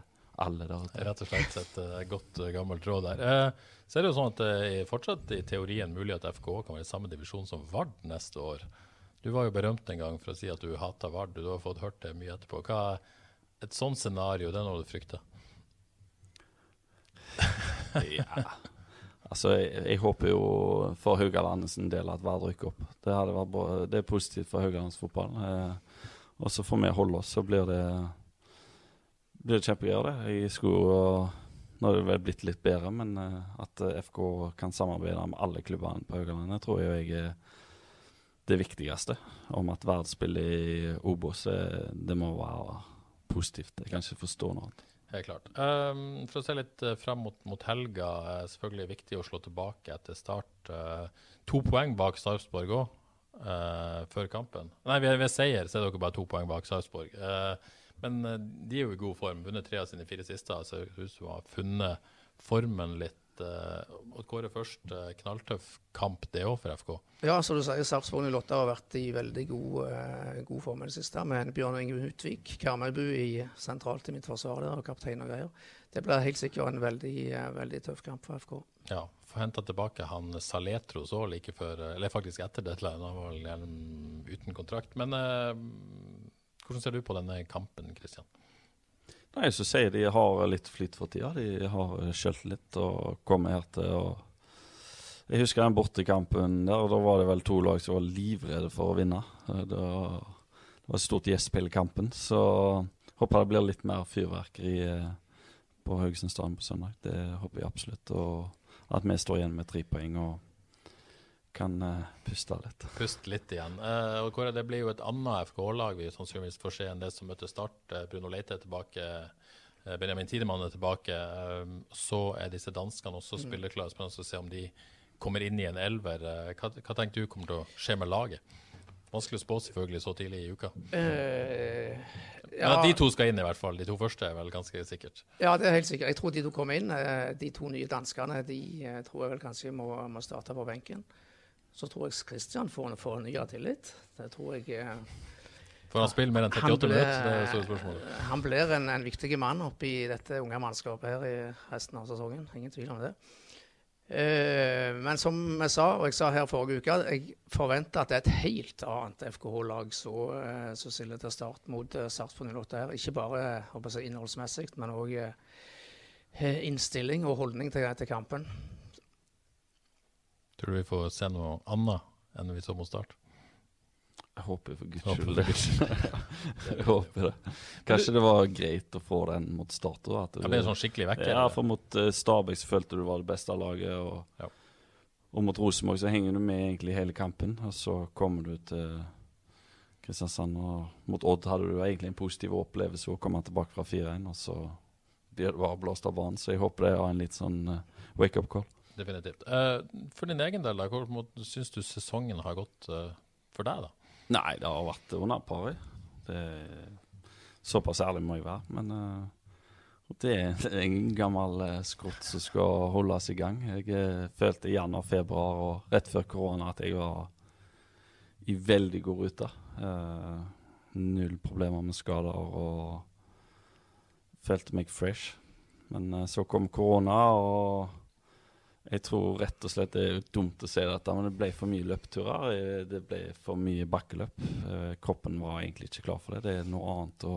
alle der ute. Rett og slett et uh, godt, uh, gammelt råd der. Uh, så er det jo sånn at det er fortsatt i teorien mulig at FK kan være i samme divisjon som Vard neste år. Du var jo berømt en gang for å si at du hata Vard. Du har fått hørt det mye etterpå. Hva, er et sånt scenario, det er noe du frykter? ja Altså, jeg, jeg, håper jo for Haugalandet sin del at Vard rykker opp. Det, vært bra, det er positivt for Haugalandsfotballen. Eh, og så får vi holde oss, så blir det, blir kjempegøy. det. Jeg skulle, Nå er det vel blitt litt bedre, men eh, at FK kan samarbeide med alle klubbene på Haugalandet, tror jeg er det viktigste. Om at verdensspillet i Obos, eh, det må være positivt. Jeg kan ikke forstå noe annet. Helt klart. Um, for å se litt frem mot, mot, helga, er selvfølgelig viktig å slå tilbake etter start. Uh, to poeng bak Sarpsborg òg, uh, eh, før kampen. Nei, ved, ved, seier så er dere bare to poeng bak Sarpsborg. Men de er jo i god form. Vunnet tre av sine fire siste. Så ut som har funnet formen litt Uh, Odd Kåre først, uh, knalltøff kamp det òg for FK? Ja, som du sier, Sarpsborg 08 har vært i veldig god, god form i det siste. Med Bjørn Inge Utvik, Karmøybu i sentralt i mitt forsvar der, og kaptein og greier. Det blir helt sikkert en veldig, veldig tøff kamp for FK. Ja, få henta tilbake han Saletros òg like før, eller faktisk etter deadline. Han var vel uten kontrakt. Men hvordan ser du på denne kampen, Kristian? Nei, så sier de har litt flyt for tida. De har skjølt litt og kommer her til å Jeg husker den bortekampen der, da var det vel to lag som var livredde for å vinne. Det var, det var et stort gjesp hele kampen, så håper det blir litt mer fyrverkeri eh, på Haugesund stadion på søndag. Det håper jeg absolutt. Og at vi står igjen med tre poeng og kan uh, puste litt. Puste litt igjen. Uh, og Kåre, Det blir jo et annet FK-lag vi sannsynligvis får se enn det som møtte Start. Uh, Bruno Leite er tilbake. Benjamin Tidemann er tilbake. så er disse danskene også spilleklare. spillerklare. Spennende å se om de kommer inn i en elver. Hva, hva tenker du kommer til å skje med laget? Vanskelig å spå selvfølgelig så tidlig i uka. Uh, ja. Men de to skal inn, i hvert fall. De to første er vel ganske sikkert. Ja, det er helt sikkert. Jeg tror de to kommer inn. De to nye danskene de tror jeg vel kanskje må, må starte på benken så tror jeg Kristian får en fornya tillit. Det tror jeg eh, Får han spille mer enn 38 minutter? Er. Han blir en, en viktig mann oppi dette unge mannskapet her i resten av sesongen. Ingen tvil om det. Uh, men som jeg sa, og jeg sa her forrige uke, jeg forventer at det er et helt annet FKH-lag som uh, stiller til start mot uh, Start på 08 her. Ikke bare jeg, innholdsmessig, men òg eh, innstilling og holdning til, til kampen. Tror du vi får se noe annet enn vi så mot Start? Jeg håper for guds skyld jeg håper det. Kanskje det var greit å få den mot Start. At det ble sånn skikkelig vekk? Ja, for mot uh, Stabæk følte du var det beste av laget. Og, ja. og mot Rosenborg så henger du med egentlig hele kampen. Og så kommer du til Kristiansand, og mot Odd hadde du egentlig en positiv opplevelse å komme tilbake fra 4-1, og så blir det bare blåst av banen. Så jeg håper det er en litt sånn uh, wake-up call. Definitivt. Uh, for din egen del, da, hvor syns du sesongen har gått uh, for deg? da? Nei, det har vært under paret. Såpass ærlig må jeg være. Men uh, det er en gammel skrått som skal holdes i gang. Jeg følte i januar, februar og rett før korona at jeg var i veldig god rute. null problemer med skader og følte meg fresh. Men så kom korona, og jeg tror rett og slett det er dumt å si dette, men det ble for mye løpeturer. Eh, det ble for mye bakkeløp. Eh, kroppen var egentlig ikke klar for det. Det er noe annet å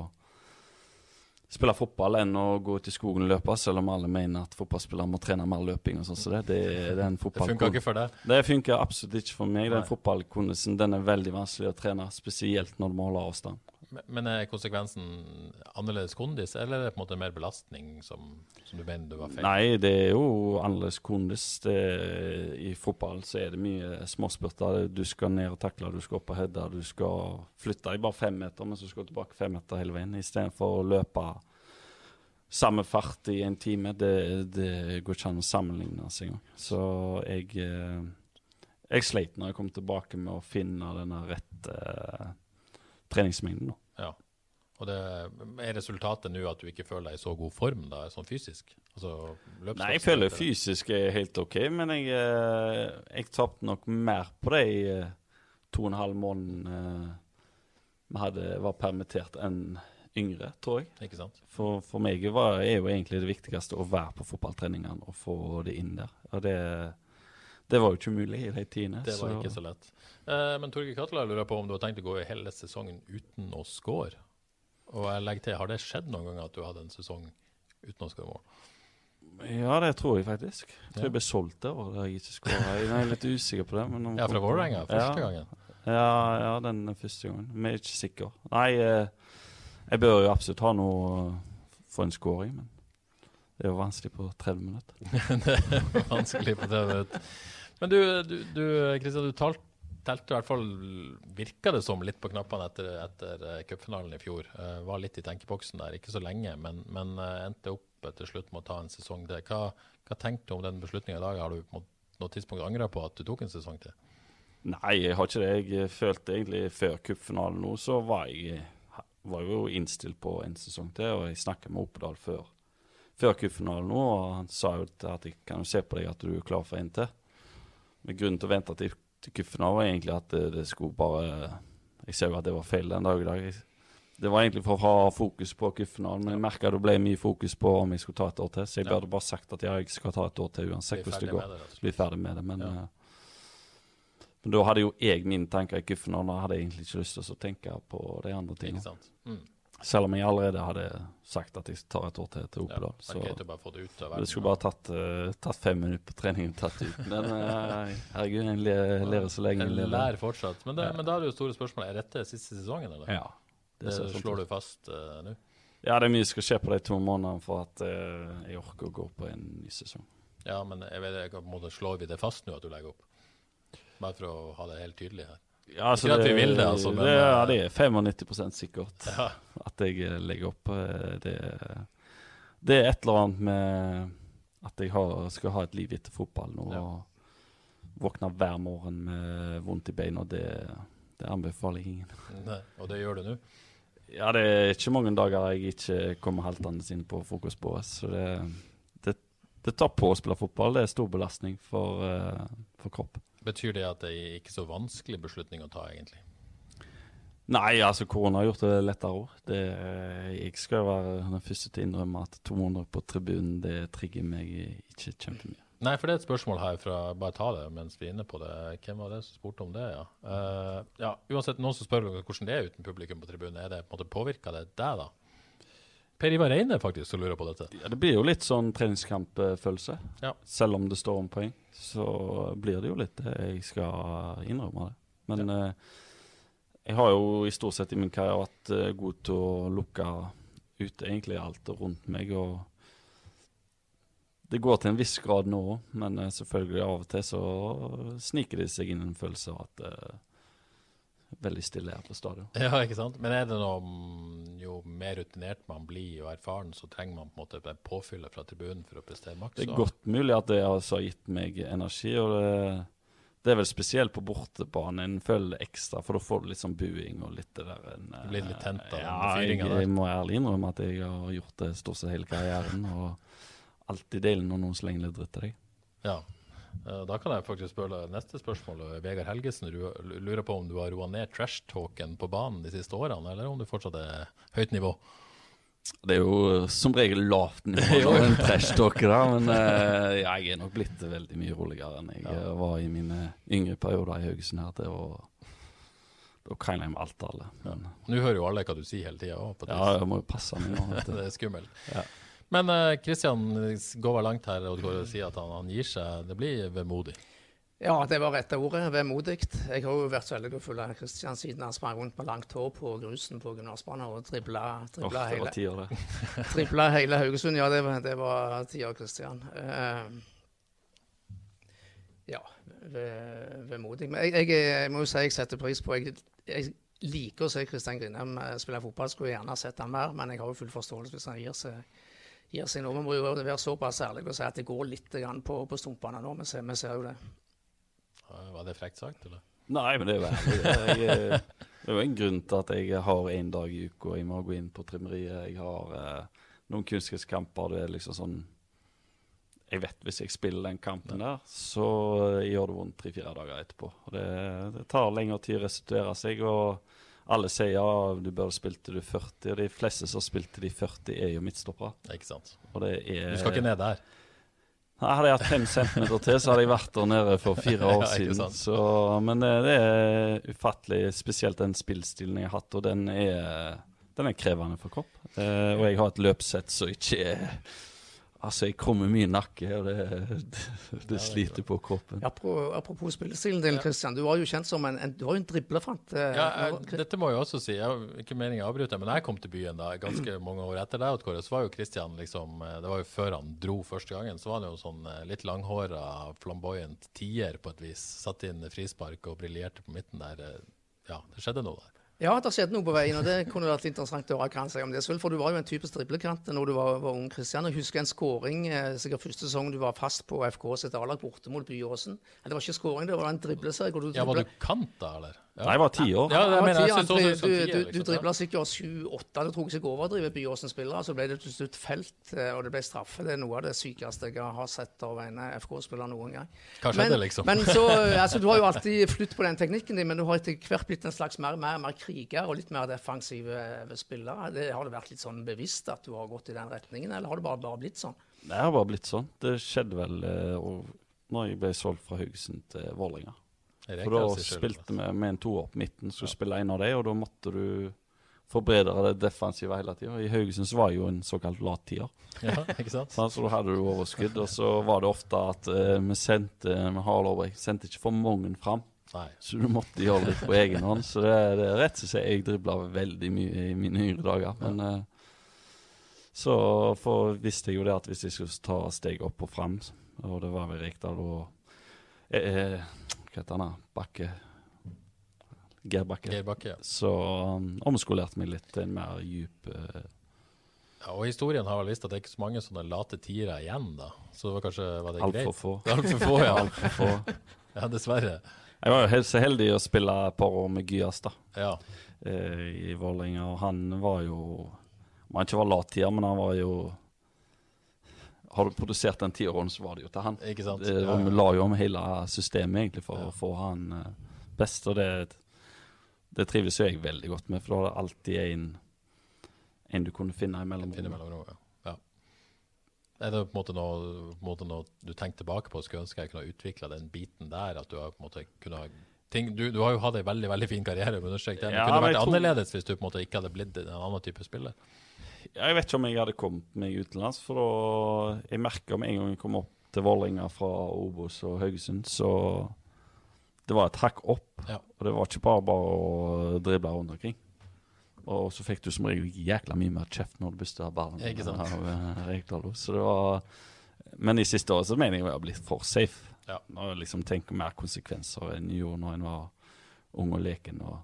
spille fotball enn å gå ut i skogen og løpe, selv om alle mener at fotballspillere må trene mer løping og sånn. Så det, det, det, det funker ikke for deg? Det funker absolutt ikke for meg. Den fotballkondisen den er veldig vanskelig å trene, spesielt når du må holde avstand. Men er konsekvensen annerledes kondis, eller er det på en måte mer belastning som, som du mener du var feil? Nei, det er jo annerledes kondis. Det, I fotball så er det mye småspurter. Du skal ned og takle, du skal opp og heade, du skal flytte deg bare fem meter, men så skal du tilbake fem meter hele veien. Istedenfor å løpe samme fart i en time. Det, det går ikke an å sammenligne seg engang. Så jeg, eh, jeg sleit når jeg kom tilbake med å finne denne rette treningsmengden. Ja. Og det, Er resultatet nå at du ikke føler deg i så god form, da, sånn fysisk? Altså, Nei, jeg føler fysisk er helt OK, men jeg, eh, jeg tapte nok mer på de i to og en halv månedene eh, vi hadde, var permittert enn yngre, tror jeg. For, for meg var, er jo egentlig det viktigste å være på fotballtreningene og få det inn der. Og det det var jo ikke mulig i de tidene. Det var så. ikke så lett. Eh, men Torgeir Katla lurer på om du har tenkt å gå i hele sesongen uten å score. Og jeg legger til, Har det skjedd noen ganger at du hadde en sesong uten å skåre mål? Ja, det tror jeg faktisk. Jeg tror jeg ble solgt der og jeg ikke skåra. Jeg er litt usikker på det. ja, fra Vålerenga? Første ja. gangen? Ja, ja, den første gangen. Vi er ikke sikre. Nei, eh, jeg bør jo absolutt ha noe for en skåring, men det er jo vanskelig på 30 minutter. det er vanskelig på 30 minutter. Men du, du, du Kristian, du talt, telte i hvert fall, virka det som, litt på knappene etter, etter uh, cupfinalen i fjor. Uh, var litt i tenkeboksen der, ikke så lenge, men, men uh, endte opp til slutt med å ta en sesong til. Hva, hva tenkte du om den beslutninga i dag? Har du på noe tidspunkt angra på at du tok en sesong til? Nei, jeg har ikke det. Jeg følte egentlig før cupfinalen nå, så var jeg var jo innstilt på en sesong til, og jeg snakka med Oppedal før før cupfinalen nå, og han sa jo at jeg kan jo se på deg at du er klar for en til. Men grunnen til å vente til, til av var egentlig at det, det skulle bare Jeg ser jo at det var feil den dag i dag. Det var egentlig for å ha fokus på cupfinalen, men jeg merka det ble mye fokus på om jeg skulle ta et år til. Så jeg burde bare sagt at ja, jeg skal ta et år til uansett hvordan det går. det. Bli ferdig med det. Men, Ja. eh, men da hadde jo jeg mine tanker i cupfinalen, og hadde jeg egentlig ikke lyst til å tenke på de andre tingene. Ikke sant? Mm. Selv om jeg allerede hadde sagt at jeg tar et år til til Ja, Opedal. det er greit å bare det ut det skulle bare tatt, uh, tatt fem minutter på treningen tatt ut. Men uh, herregud, en le- lærer så lenge En en lever. lærer fortsatt. Men, det, men da er det jo store spørsmålet. Er dette siste sesongen, eller? Ja. Det, sånn slår du fast uh, nå? Ja, det er mye som skal skje på de to månedene for at eh, jeg orker å gå på en ny sesong. Ja, men jeg vet, ikke, på en måte slår vi det fast nå at du legger opp? Bare for å ha det helt tydelig her. Ja, Ikke at vi vil det, altså, men, det, ja, eh, det er 95 sikkert Ja. at jeg eh, legger opp. eh, Det, det er et eller annet med at jeg har, skal ha et liv etter fotball nå. Ja. og Våkne hver morgen med vondt i beina, det, det anbefaler jeg ingen. Nei, og det gjør du nå? Ja, det er ikke mange dager jeg ikke kommer haltende inn på frokostbordet. Så det, det, det tar på å spille fotball. Det er stor belastning for, for kroppen. Betyr det at det er ikke så vanskelig beslutning å ta, egentlig? Nei, altså korona har gjort det lettere òg. Jeg skal være den første til å innrømme at 200 på tribunen, det trigger meg ikke kjempemye. Nei, for det er et spørsmål her fra Bare ta det mens vi er inne på det. Hvem var det som spurte om det, ja? Uh, ja, uansett, noen som spør hvordan det er uten publikum på tribunen. Er det på en måte Påvirka det deg, da? Per Ivar Reine faktisk som lurer på dette. Ja, det blir jo litt sånn treningskampfølelse. Ja. Selv om det står om poeng, så blir det jo litt det. Jeg skal innrømme det. Men eh, jeg har jo i stort sett i min karriere vært eh, god til å lukke ute egentlig alt rundt meg. og det går til en viss grad nå òg, men eh, selvfølgelig av og til så sniker det seg inn en følelse av at er veldig stille her på stadion. Ja, ikke sant? Men er det noe mm, Jo mer rutinert man blir og erfaren, så trenger man på en måte påfyllet fra tribunen for å prestere maks? Det er godt mulig at det altså har gitt meg energi, og det, det er vel spesielt på bortebane en føler ekstra, for da får du litt sånn buing og litt det der en, Du blir litt tent av den ja, fyringen jeg, der. jeg må ærlig innrømme at jeg har gjort det stort sett hele karrieren, og alltid deilig når noen slenger litt dritt til deg. Ja. Eh, Da kan jeg faktisk spørre neste spørsmål. Vegard Helgesen lurer på om du har roa ned trash-talken på banen de siste årene, eller om du fortsatt er høyt nivå? Det er jo som regel lavt nivå en trash-talk, da, men eh, jeg er nok blitt veldig mye roligere enn jeg Ja. eh, var i mine yngre perioder i Haugesund her. til å Da krangler jeg med alt og alle. Men, Nå hører jo alle hva du sier hele tida ja, jeg må jo passe meg nå. det er skummelt. Ja. Men Kristian går vel langt her og går og sier at han, han gir seg. Det blir vemodig. Ja, det var rette ordet. Vemodig. Jeg har jo vært så heldig å følge Kristian siden han sprang rundt med langt hår på grusen på gymnasbanen og dribla, oh, dribla, det var hele, tider, det. dribla hele Haugesund. Ja, det var, det var tiår Kristian. Uh, ja, ve- vemodig. Men jeg, jeg, jeg må jo si jeg setter pris på Jeg, jeg liker å se Kristian Grindheim eh, spille fotball. Skulle gjerne sett han mer, men jeg har jo full forståelse hvis han gir seg. Gir seg nå. Vi må jo være såpass ærlige og si at det går litt grann på, på stumpene nå. Vi ser, vi ser jo det. Var det frekt sagt, eller? Nei, men det er jo ærlig. Jeg, eh, Det er jo en grunn til at jeg har én dag i uka jeg må gå inn på trimmeriet. Jeg har eh, noen kunstgresskamper. Det er liksom sånn Jeg vet hvis jeg spiller den kampen der, så eh, gjør det vondt tre-fire dager etterpå. Og det, det tar lengre tid å restituere seg. og alle sier ja, du bør spilte du 40, og de fleste som spilte de 40, er jo midtstoppere. Ikke sant? Er Du skal ikke ned der. Nei, Hadde jeg hatt fem centimeter til, så hadde jeg vært der nede for fire år Ja, siden. Så, men det, det er ufattelig, spesielt den spillstilen jeg har hatt, og den er, den er krevende for kropp. Eh, og jeg har et løpsett som ikke er Altså, jeg krummer mye nakke, og det, det, det sliter på kroppen. Apropos, apropos spillestilen din, Christian. Du var jo kjent som en, en, du var jo en driblefant. eh, Ja, jeg, dette må jeg også si. Jeg ikke meningen å avbryte, men jeg kom til byen da, ganske mange år etter deg, så var jo Kristian liksom eh, Det var jo før han dro første gangen. Så var han jo sånn eh, litt langhåra, flamboyant tier på et vis. Satt inn frispark og briljerte på midten der. eh, Ja, det skjedde noe der. Ja, det skjedde noe på veien, og det kunne vært interessant å høre hva han sier om det. Selv, for du var jo en typisk driblekant når du var, var ung. Kristian. Jeg husker en skåring eh, sikkert første sesong du var fast på FK sitt A-lag borte mot Byåsen. Det var ikke skåring, det var en dribleserie. Ja, Var du kant da, eller? Nei, jeg var ti år. Ja, det mener jeg. jeg synes også du, det skal du, dribla sikkert sju-åtte, det tok seg over å drive Byåsen-spillere. Så ble det til slutt felt, eh, og det ble straffe. Det er noe av det sykeste jeg har sett av en eh, FK-spiller noen gang. Hva skjedde, men, liksom? Men så, eh, altså, du har jo alltid flytt på den teknikken din, men du har etter hvert blitt en slags mer, mer, mer kriger og litt mer defensiv spillere. spiller. Det, har det vært litt sånn bevisst at du har gått i den retningen, eller har det bare, bare blitt sånn? Det har bare blitt sånn. Det skjedde vel eh, når jeg ble solgt fra Haugesund til Vålerenga. For da spilte vi med en toer på midten, skulle Ja. spille en av dem, og da måtte du forbedre det defensive hele tida. I Haugesund var jo en såkalt lat tier. Ja, ikke sant? Så da hadde du overskudd, og så var det ofte at uh, vi sendte med Harald sendte ikke for mange fram. Nei. Så du måtte gjøre litt på egen hånd. Så det, det er rett å si jeg dribla veldig mye i mine yngre dager. Men eh, så visste jeg jo det at hvis jeg skulle ta steget opp og fram, og det var vel Rekdal og eh, eh, Hva heter han? Bakke Geir Bakke. Geir Bakke, ja. Så um, omskolerte meg litt til en mer djup uh, ja. Og historien har vel visst at det er ikke så mange sånne late tiere igjen, da. Så det var kanskje var det greit? altfor få. Altfor få, ja. Altfor få. ja. Dessverre. Jeg var jo helt så heldig å spille par år med Gyas da, Ja. eh, i Vålerenga. Og han var jo Om han ikke var lat tier, men han var jo Har du produsert den tiåren, så var det jo til han. Ikke sant? Det, Ja, ja. Vi la jo om hele systemet egentlig for Ja. å få han eh, best, og det, det trives jo jeg veldig godt med, for da var det alltid en, en du kunne finne imellom. Finne mellom ja. ja. Er det på en måte noe, på en måte noe du tenker tilbake på skulle ønske jeg kunne ha utvikla den biten der? At du har på en måte kunne ha ting, du, du har jo hatt en veldig veldig fin karriere, men det. Ja, kunne vært annerledes hvis du på en måte ikke hadde blitt en annen type spiller? Jeg vet ikke om jeg hadde kommet meg utenlands, for da Jeg merka med en gang jeg kom opp til Vålerenga fra Obos og Haugesund, så det var et hakk opp. Ja. Og det var ikke bare bare å drible rundt omkring. Og så fikk du som regel jækla mye mer kjeft når du busta ballen. Ikke sant. av, uh, Så det var Men i siste året så mener jeg jeg har blitt for safe. Ja. Jeg liksom tenker mer konsekvenser enn jeg gjorde når en var ung og leken og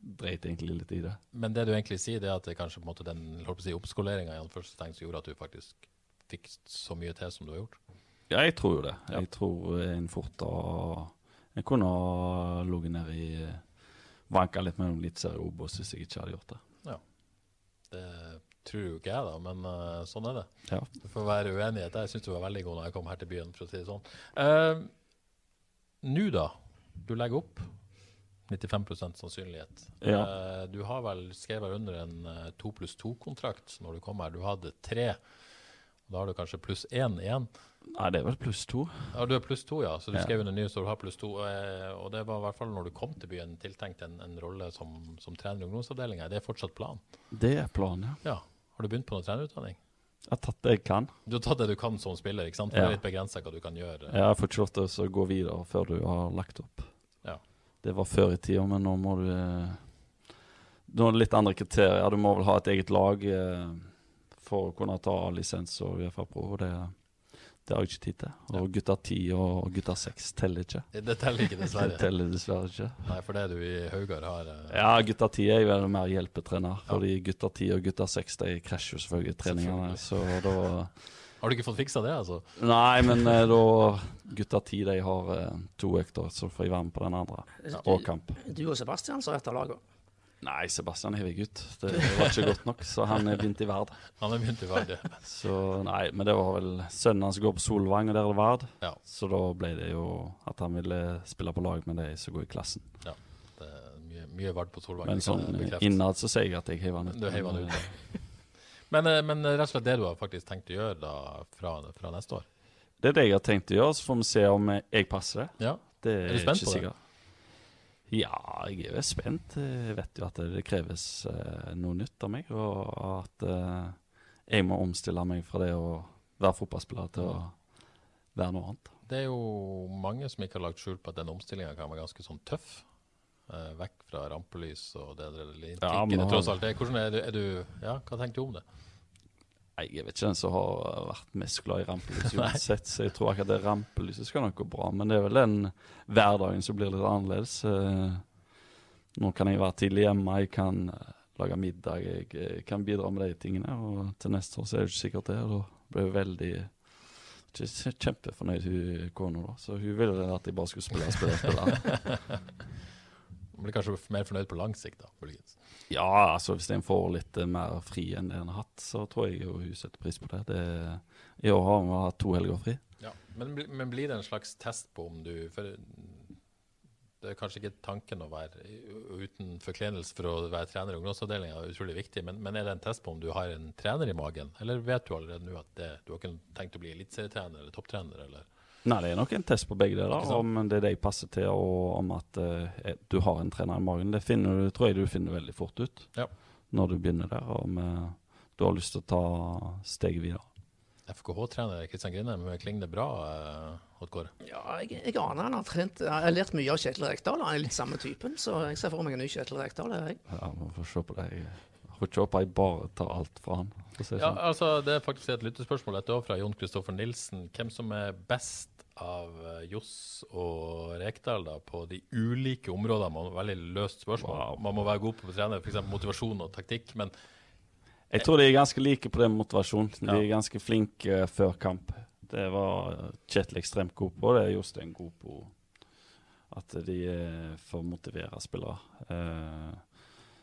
dreit egentlig litt i det. Men det du egentlig sier, det er at det kanskje på en måte den si, oppskoleringa gjorde at du faktisk fikk så mye til som du har gjort? Ja, jeg tror jo det. Ja. Jeg tror en fort har Jeg kunne ha ligget nede i Vanka litt mellom Eliteserie og Obos hvis jeg ikke hadde gjort det. Ja. Det tror jo ikke jeg, da, men uh, sånn er det. Ja. Du får være uenig i der. Jeg syns du var veldig god når jeg kom her til byen, for å si det sånn. Uh, Nå, da. Du legger opp. 95 sannsynlighet. Ja. Eh, du har vel skrevet under en eh, to pluss to-kontrakt når du kom her. Du hadde tre. Da har du kanskje pluss én igjen. Nei, det er vel pluss to. Ja, du er pluss to, ja. Så du Ja. skrev under ny, så du har pluss to. eh, Og det var i hvert fall når du kom til byen tiltenkt en, en rolle som, som trener i ungdomsavdelinga. Det er fortsatt planen? Det er planen, ja. Ja. Har du begynt på noen trenerutdanning? Jeg har tatt det jeg kan. Du har tatt det du kan som spiller, ikke sant? For Ja. det er litt begrensa hva du kan gjøre. Jeg har ikke lov til å gå videre før du har lagt opp. Ja. Det var før i tida, men nå må du Nå er det litt andre kriterier. Du må vel ha et eget lag eh, for å kunne ta lisens og Uefa Pro. Og det, det har jeg ikke tid til. Og gutter 10 og gutter 6 teller ikke. Det teller ikke, dessverre. Det teller dessverre ikke. Nei, for det du i Haugar har uh... Ja, gutter 10 er jo mer hjelpetrener. Fordi gutter 10 og gutter 6 de krasjer jo selvfølgelig treningene. Så da Har du ikke fått fiksa det, altså? Nei, men eh, da Gutter 10 de har eh, to økter, så får jeg være med på den andre. Og kamp. Du og Sebastian som av lagene. Nei, Sebastian er jeg gutt. Det var ikke godt nok, så han er begynt i Vard. Han er begynt i Vardø. Så nei, men det var vel sønnen hans går på Solvang, og der er det Vard. Ja. Så da ble det jo at han ville spille på lag med de som går i klassen. Ja, Det er mye, mye Vard på Solvang. Men det kan sånn jeg bekrefte. innad så sier jeg at jeg heiv han ut. Du heiv han ut. Men, eh, men rett og slett det du har faktisk tenkt å gjøre da fra, fra neste år? Det er det jeg har tenkt å gjøre, så får vi se om jeg passer det. Ja. Det Er du spent på det? Ja, jeg er jo spent. Jeg vet jo at det, det kreves eh, noe nytt av meg, og at eh, jeg må omstille meg fra det å være fotballspiller til å være noe annet. Det er jo mange som ikke har lagt skjul på at den omstillinga kan være ganske sånn tøff. Eh, vekk fra rampelys og det eller Ja, det tross alt. er. Hvordan er du, er du Ja, hva tenker du om det? Nei, Jeg vet ikke den som har vært mest glad i rampelys uansett, så jeg tror ikke at det rampelyset skal nok gå bra. Men det er vel den hverdagen som blir litt annerledes. Eh, Nå kan jeg være tidlig hjemme, jeg kan eh, lage middag, jeg kan bidra med de tingene. Og til neste år så er det ikke sikkert det. Da blir jeg veldig ikke kjempefornøyd hun kona, da. Så hun ville at jeg bare skulle spille, spille, spille. blir kanskje mer fornøyd på lang sikt, da, muligens. Ja, altså hvis en får litt eh, mer fri enn en har hatt, så tror jeg jo hun setter pris på det. det I år har vi hatt to helger fri. Ja, men, men blir det en slags test på om du For det er kanskje ikke tanken å være uten forkledelse for å være trener i ungdomsavdelinga er utrolig viktig, men, men er det en test på om du har en trener i magen? Eller vet du allerede nå at det, du har ikke tenkt å bli eliteserietrener eller topptrener? Eller? Nei, det er nok en test på begge deler, om det er deg passer til, og om at uh, du har en trener i magen. Det finner, du- tror jeg du finner veldig fort ut Ja. når du begynner der, om uh, du har lyst til å ta steget videre. FKH-trener Kristian Grindheim, klinger det bra, Uh, Ja, jeg, jeg aner han har trent Jeg har lært mye av Kjetil Rekdal. Han er litt samme typen, så jeg ser for meg en ny Kjetil Rekdal. Jeg. Ja, vi får se på det. Jeg får ikke håpe jeg bare tar alt fra han. å Ja, sånn. altså Det er faktisk et lyttespørsmål dette også fra Jon Kristoffer Nilsen. Hvem som er best av eh, Johs og Rekdal da, på de ulike områdene? Man, veldig løst spørsmål. Wow. Man må være god på å trene f.eks. motivasjon og taktikk. Men Jeg tror de er ganske like på den motivasjonen. De er ganske flinke eh, før kamp. Det var eh, Kjetil ekstremt god på, og det er Jostein god på. At de får motivere spillere.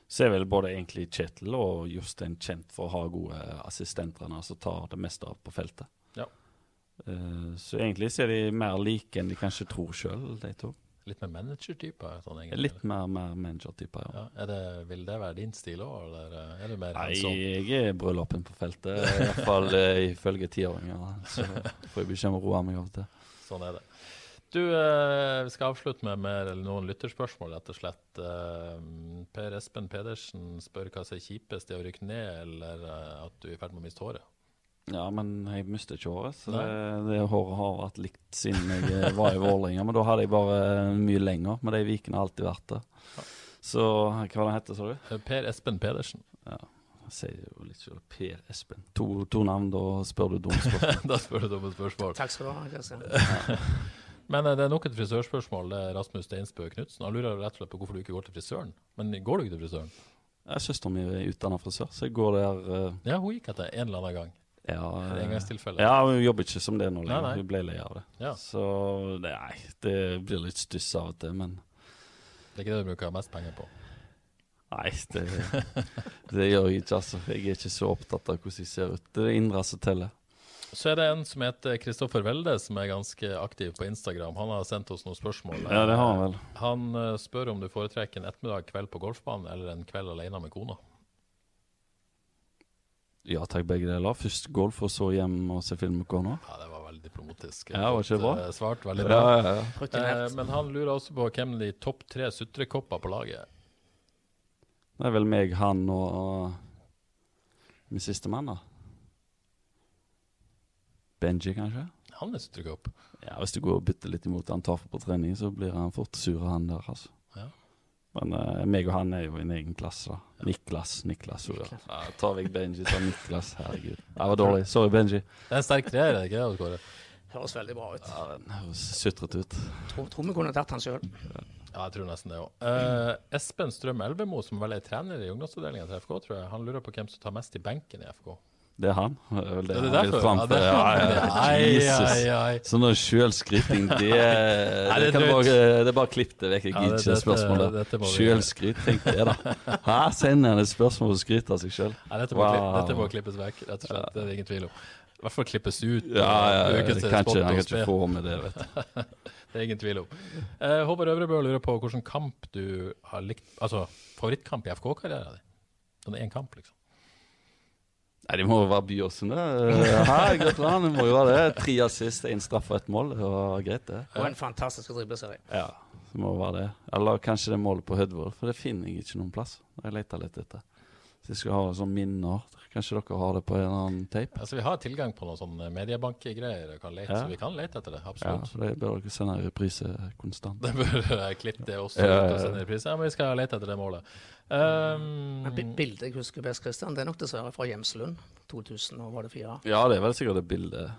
Eh, så er vel både egentlig Kjetil og Jostein kjent for å ha gode assistenter som tar det meste av på feltet. Ja. Uh, så egentlig så er de mer like enn de kanskje tror sjøl, de to. litt mer manager-typer? Sånn, egentlig. Litt mer, mer manager-typer, ja. Ja, det, vil det være din stil òg, eller eh, er du mer Nei, jeg er brødlappen på feltet, i hvert uh, ifølge tiåringer. Så får jeg beskjed om å roe meg og til. Sånn er det. Du, eh, vi skal avslutte med mer, eller noen lytterspørsmål, rett og slett. Eh, per Espen Pedersen spør hva som er kjipest, det å rykke ned eller eh, at du er i ferd med å miste håret? Ja, men jeg mister ikke håret. Så Nei. det, det håret har vært likt siden jeg var i Vålerenga. Men da hadde jeg bare mye lenger. Men de vikene har alltid vært der. Så hva var det hette, sa du? Per Espen Pedersen. Ja. Jeg sier jo litt selv Per Espen. To, to navn, da spør du dumme spørsmål. da spør du dumme spørsmål. Takk skal du ha. Men eh, det er nok et frisørspørsmål. Rasmus Steinsbø Knutsen. Han lurer rett og slett på hvorfor du ikke går til frisøren. Men går du ikke til frisøren? Søsteren min er utdanna frisør, så jeg går der uh... Ja, hun gikk etter en eller annen gang. ja, eh, engangstilfelle? Ja, hun jobber ikke som det nå lenger. Hun ble lei av det. Ja. Så nei, det blir litt stuss av og til, men Det er ikke det du bruker mest penger på? Nei, det, det gjør jeg ikke, altså. Jeg er ikke så opptatt av hvordan jeg ser ut. Det er det indre som teller. Så er det en som heter Kristoffer Welde, som er ganske aktiv på Instagram. Han har sendt oss noen spørsmål. Ja, det har han vel. Han eh, spør om du foretrekker en ettermiddag kveld på golfbanen eller en kveld alene med kona. Ja takk, begge deler. Først golf, og så hjem og se film med kona. Ja, det var veldig diplomatisk. Ja, var ikke det bra? Eh, Svart, veldig bra. ja, ja. ja. Men han lurer også på hvem de topp tre sutrekopper på laget er. Det er vel meg, han og, og min siste mann, da. Benji, kanskje? Han er sutrekopp. Ja, Hvis du går og bytter litt imot han Taffer på trening, så blir han fort sur, han der, altså. Ja. Men uh, meg og han er jo i en egen klasse, da. Niklas. Niklas. Niklas. Ja. Ja, tar vekk Benji, tar Niklas. Herregud. Det var dårlig. Sorry, Benji. Det er en sterk treer, er det ikke det, Høres veldig bra ut. Ja, den høres sutrete ut. Tror, tror vi kunne tatt han sjøl. Ja, jeg tror nesten det òg. Espen Strøm Elvemo, som vel er trener i ungdomsavdelingen til FK, tror jeg, han lurer på hvem som tar mest i benken i FK. Det er han. Det er vel det Er det derfor? Ja, det- Ja, ja, Jesus. Sånn sjølskryting, det, det, det er bare, er klipp det vekk. Jeg gidder ikke spørsmålet. dette Sjølskryt, tenk det, da. Hæ, sender han et spørsmål og skryter av seg sjøl? Dette, må klippes vekk, rett og slett. Det er det ingen tvil om. I hvert fall klippes ut. Ja, ja, ja, kan ikke, jeg kan ikke få med det, vet du. Det er ingen tvil om. Eh, Håvard Øvrebø lurer på hvilken kamp du har likt Altså favorittkamp i FK-karrieren din? Sånn én kamp, liksom. Nei, De må jo være Byåsen, det. Her, gratulerer. Det må jo være det. Tre assist, én straff og ett mål. Det var greit, det. Og en fantastisk dribleserie. Ja, det må være det. Eller kanskje det målet på Hødvold, for det finner jeg ikke noen plass. Jeg leter litt etter. Så jeg skal ha sånn minner. Kanskje dere har det på en eller annen tape? Altså, vi har tilgang på noen sånne mediebankgreier, Ja. så vi kan lete etter det. Ja, Absolutt. for det bør dere sende i reprise konstant. Det bør jeg klippe det også Ja, ja, ut og sende i reprise. Ja, men vi skal lete etter det målet. Men Um, men Bildet jeg husker best, Christian, det er nok dessverre fra Hjemslund. 2000, og var det fire? Ja, det er vel sikkert det bildet.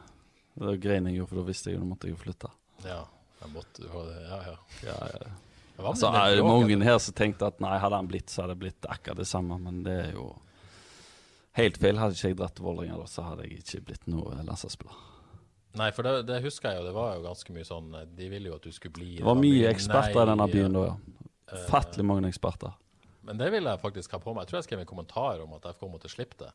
Det var greien jeg gjorde, for da visste jeg jo, da måtte jeg flytte. ja, jeg måtte det. Ja, ja. Ja, ja. Det var Så med er det mange her som tenkte at nei, hadde han blitt, så hadde det blitt akkurat det samme, men det er jo helt feil. Hadde ikke jeg dratt til Vålerenga, så hadde jeg ikke blitt noe landslagsspiller. Nei, for det, det husker jeg jo. Det var jo ganske mye sånn De ville jo at du skulle bli Det var mye eksperter i denne byen da, ja. Fattelig mange eksperter. Men det vil jeg faktisk ha på meg. Jeg tror jeg skrev en kommentar om at FK måtte slippe det.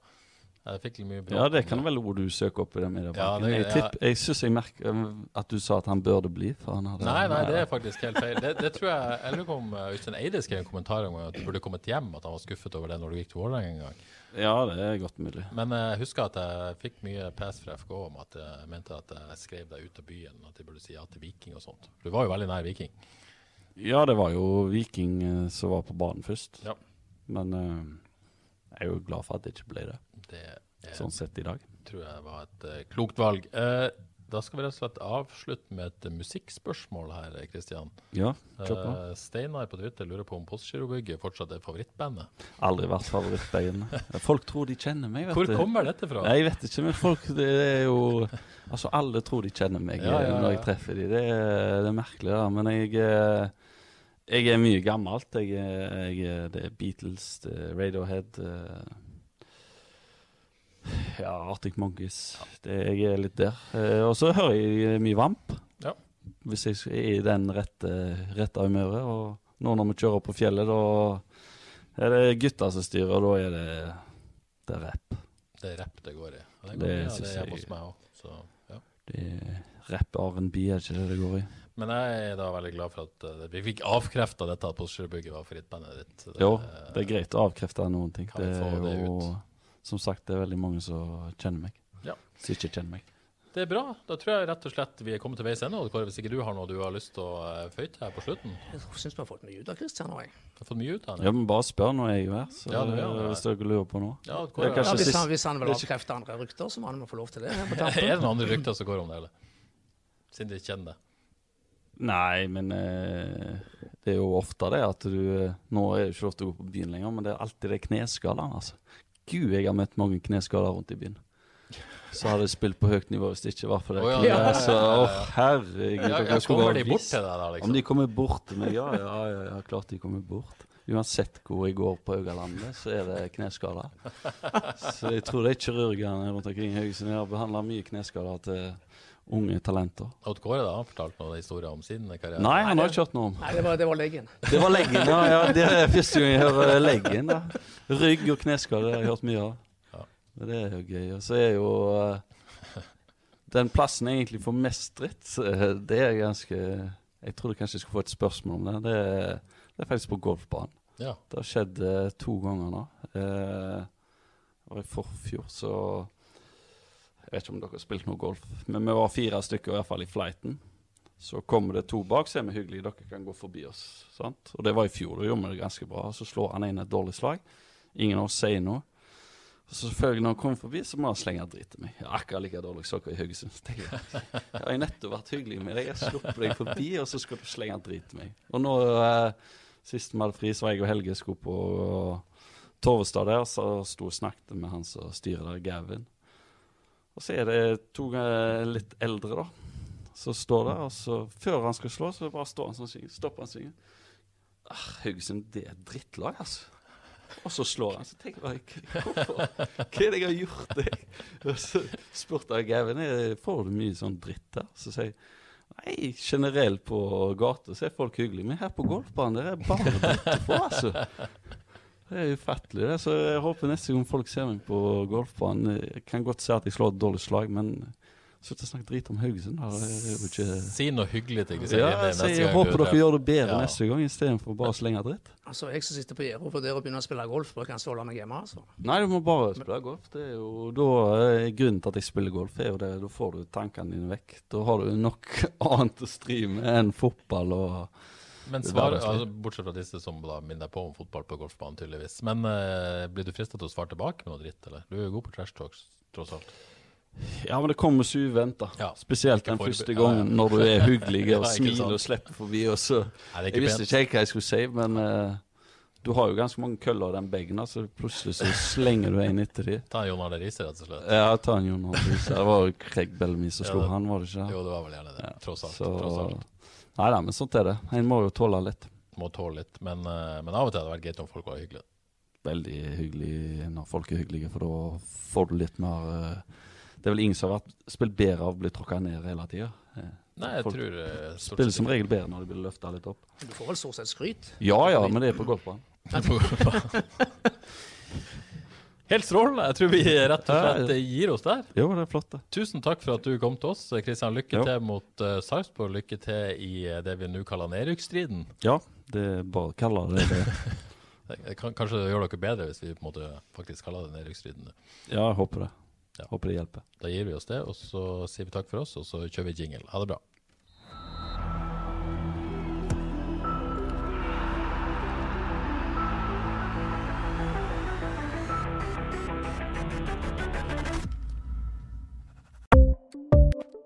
Jeg fikk litt mye bråk Ja, det kan vel ord du søker opp i den Ja, mediebanken. det- jeg ja. tipp, jeg syns jeg merker um, at du sa at han burde bli. For han hadde, Nei, nei, det er faktisk helt feil. Det, det tror jeg Jeg lurer på om eh, Øystein Eide skrev en kommentar om at du burde kommet hjem, at han var skuffet over det når du gikk til Vålerenga en gang. Ja, det er godt mulig. Men jeg husker at jeg fikk mye pes fra FK om at jeg mente at jeg skrev deg ut av byen, at jeg burde si ja til Viking og sånt. Du var jo veldig nær Viking. Ja, det var jo Viking eh, som var på banen først. Ja. Men eh, jeg er jo glad for at det ikke ble det, Det er, sånn sett i dag. tror jeg var et uh, klokt valg. Uh, da skal vi rett og slett avslutte med et musikkspørsmål her, Kristian. Ja, kjør på. Uh, Steinar på Twitter lurer på om Postgirobygget fortsatt er favorittbandet. Aldri vært favorittbandet. Folk tror de kjenner meg, vet Hvor du. kommer dette fra? Jeg vet ikke, men folk det er jo Altså, alle tror de kjenner meg Ja, ja, ja. når jeg treffer dem. Det, det er merkelig, da. Men jeg eh, Jeg er mye gammelt. Jeg, er- jeg, er- det er Beatles, det er Radiohead Ja, Arctic Monkeys. Det, jeg er litt der. Eh, og så hører jeg mye Vamp. Ja. Hvis jeg er i den rette, rette humøret. Og nå når vi kjører på fjellet, da er det gutter som styrer, og da er det, det er rapp. Det er rapp det går i. Det, går det, ja, det er hjemme hos meg òg. Ja. Det er rapp R&B, er ikke det det går i? Men jeg er da veldig glad for at eh, vi fikk avkrefta dette at Postgirobygget var favorittbandet ditt. Det, Jo, det er greit å avkrefte noen ting. Det er det jo, ut? som sagt, det er veldig mange som kjenner meg. Ja. Som ikke kjenner meg. Det er bra. Da tror jeg rett og slett vi er kommet til veis ende. Kåre, Hvis ikke du har noe du har lyst til å eh, føyte her på slutten? Jeg syns vi har fått mye ut av Kristian nå, jeg. Har fått mye ut av Ja, men bare spør når jeg er her, så, Ja, det, ja, det. hvis dere lurer på noe. Ja, Kåre, Ja, hvis, han, hvis han vil det avkrefte andre rykter, så må han få lov til det. er det noen andre rykter som går om det, eller? Siden de kjenner det. Nei, men eh, det er jo ofte det at du eh, Nå er det ikke lov til å gå på byen lenger, men det er alltid det kneskadene, altså. Gud, jeg har møtt mange kneskaller rundt i byen. Så hadde jeg spilt på høyt nivå hvis det ikke var for det. Oh, ja, Så, oh, herregud. Ja, ja, kommer de bort til deg da, liksom? Om de kommer bort til meg, ja, ja, ja, ja, klart de kommer bort. Uansett hvor jeg går på Haugalandet, så er det kneskader. Så jeg tror det er kirurgene rundt omkring i Haugesund har behandla mye kneskader til unge talenter. Odd Kåre da, han fortalt noen historier om sin karriere. Nei, han har ikke hørt noe om. Nei, det var, det var leggen. Det var leggen, ja. ja. Det er første gang jeg hører leggen. da. Rygg og kneskader det har jeg hørt mye av. Ja. Men det er jo gøy. Og så er jo uh, den plassen jeg egentlig får mest dritt, eh, det er ganske Jeg trodde kanskje jeg skulle få et spørsmål om det. Det er, det er faktisk på golfbanen. Ja. Det har skjedd uh, to ganger nå. Eh, og i forfjor så Jeg vet ikke om dere har spilt noe golf, men vi var fire stykker i hvert fall i flighten. Så kommer det to bak, så er vi hyggelige, dere kan gå forbi oss. Sant? Og det var i fjor, da gjorde vi det ganske bra. Så slår han inn et dårlig slag. Ingen av oss sier noe. Og så selvfølgelig når han kommer forbi, så må han slenge dritt til meg. Ja, akkurat like dårlig som dere i Haugesund. Jeg Jeg har nettopp vært hyggelig med deg, jeg slipper deg forbi, og så skal du slenge dritt til meg. Og nå, eh, sist vi hadde fri, så var jeg og Helge skulle på Torvestad der, så sto og snakket med han som styrer der, Gavin. Og så er det to litt eldre, da, som står der. Og så før han skal slå, så bare står han sånn og synger. Stopper han synger. Ah, Haugesund, det er drittlag, altså. Og så slår han. Så tenker jeg hvorfor? Hva er det jeg har gjort? deg? Og så spurte jeg Gavin «Er- får du mye sånn dritt der. Så sier jeg nei, generelt på gata så er folk hyggelige, men her på golfbanen der er bare dritt å få, altså. Det er ufattelig. det. Så jeg håper neste gang folk ser meg på golfbanen Jeg kan godt si at jeg slår et dårlig slag, men slutt å snakke drit om Haugesund. da. Jo ikke Si noe hyggelig til Kristian ja, jeg gang håper dere gjør det bedre Ja. neste gang istedenfor bare å slenge dritt. Altså, Jeg som sitter på gjerdet for dere å begynne å spille golf, bør kanskje holde meg hjemme. altså. Nei, du må bare spille golf. Det er jo da eh, Grunnen til at jeg spiller golf, er jo det. Da får du tankene dine vekk. Da har du nok annet å stri med enn fotball og Men svar, altså, Bortsett fra disse som da minner på om fotball på golfbanen, tydeligvis. Men uh, blir du frista til å svare tilbake med noe dritt, eller? Du er jo god på trash talks, tross alt. Ja, men det kommer så uventa. Ja, Spesielt den første gangen ja. når du er hyggelig og smiler og slipper forbi. Og så Nei, Jeg visste ikke helt hva jeg skulle si, men uh, du har jo ganske mange køller i den bagen, så plutselig så slenger du en etter dem. Ta en Jon Arne Riise, rett og slett. Ja, ta en Jon Riise. Det var jo Craig Bellamy som Ja, slo det- han, var det ikke? Jo, det var vel gjerne det. Tross alt. Så Tross alt. Nei da, men sånt er det. En må jo tåle litt. Må tåle litt. Men, eh, men av og til hadde det vært greit om folk var hyggelige. Veldig hyggelig når folk er hyggelige, for da får du litt mer eh, Det er vel ingen som har vært, spilt bedre av å bli tråkka ned hele tida. Nei, jeg Folk tror det... Spiller som regel bedre når de blir løfta litt opp. Du får vel stort sett skryt. Ja ja, men det er på golfbanen. Helt strålende. Jeg tror vi rett og slett gir oss der. Jo, det er flott, det. Tusen takk for at du kom til oss. Kristian, lykke Jo. til mot uh, Sarpsborg. Lykke til i eh, det vi nå kaller nedrykksstriden. Ja, det er bare å kalle det det. Det kan, kanskje det gjør dere bedre hvis vi på en måte faktisk kaller det nedrykksstriden. Ja, jeg håper det. Ja. Håper det hjelper. Da gir vi oss det, og så sier vi takk for oss, og så kjører vi jingle. Ha det bra.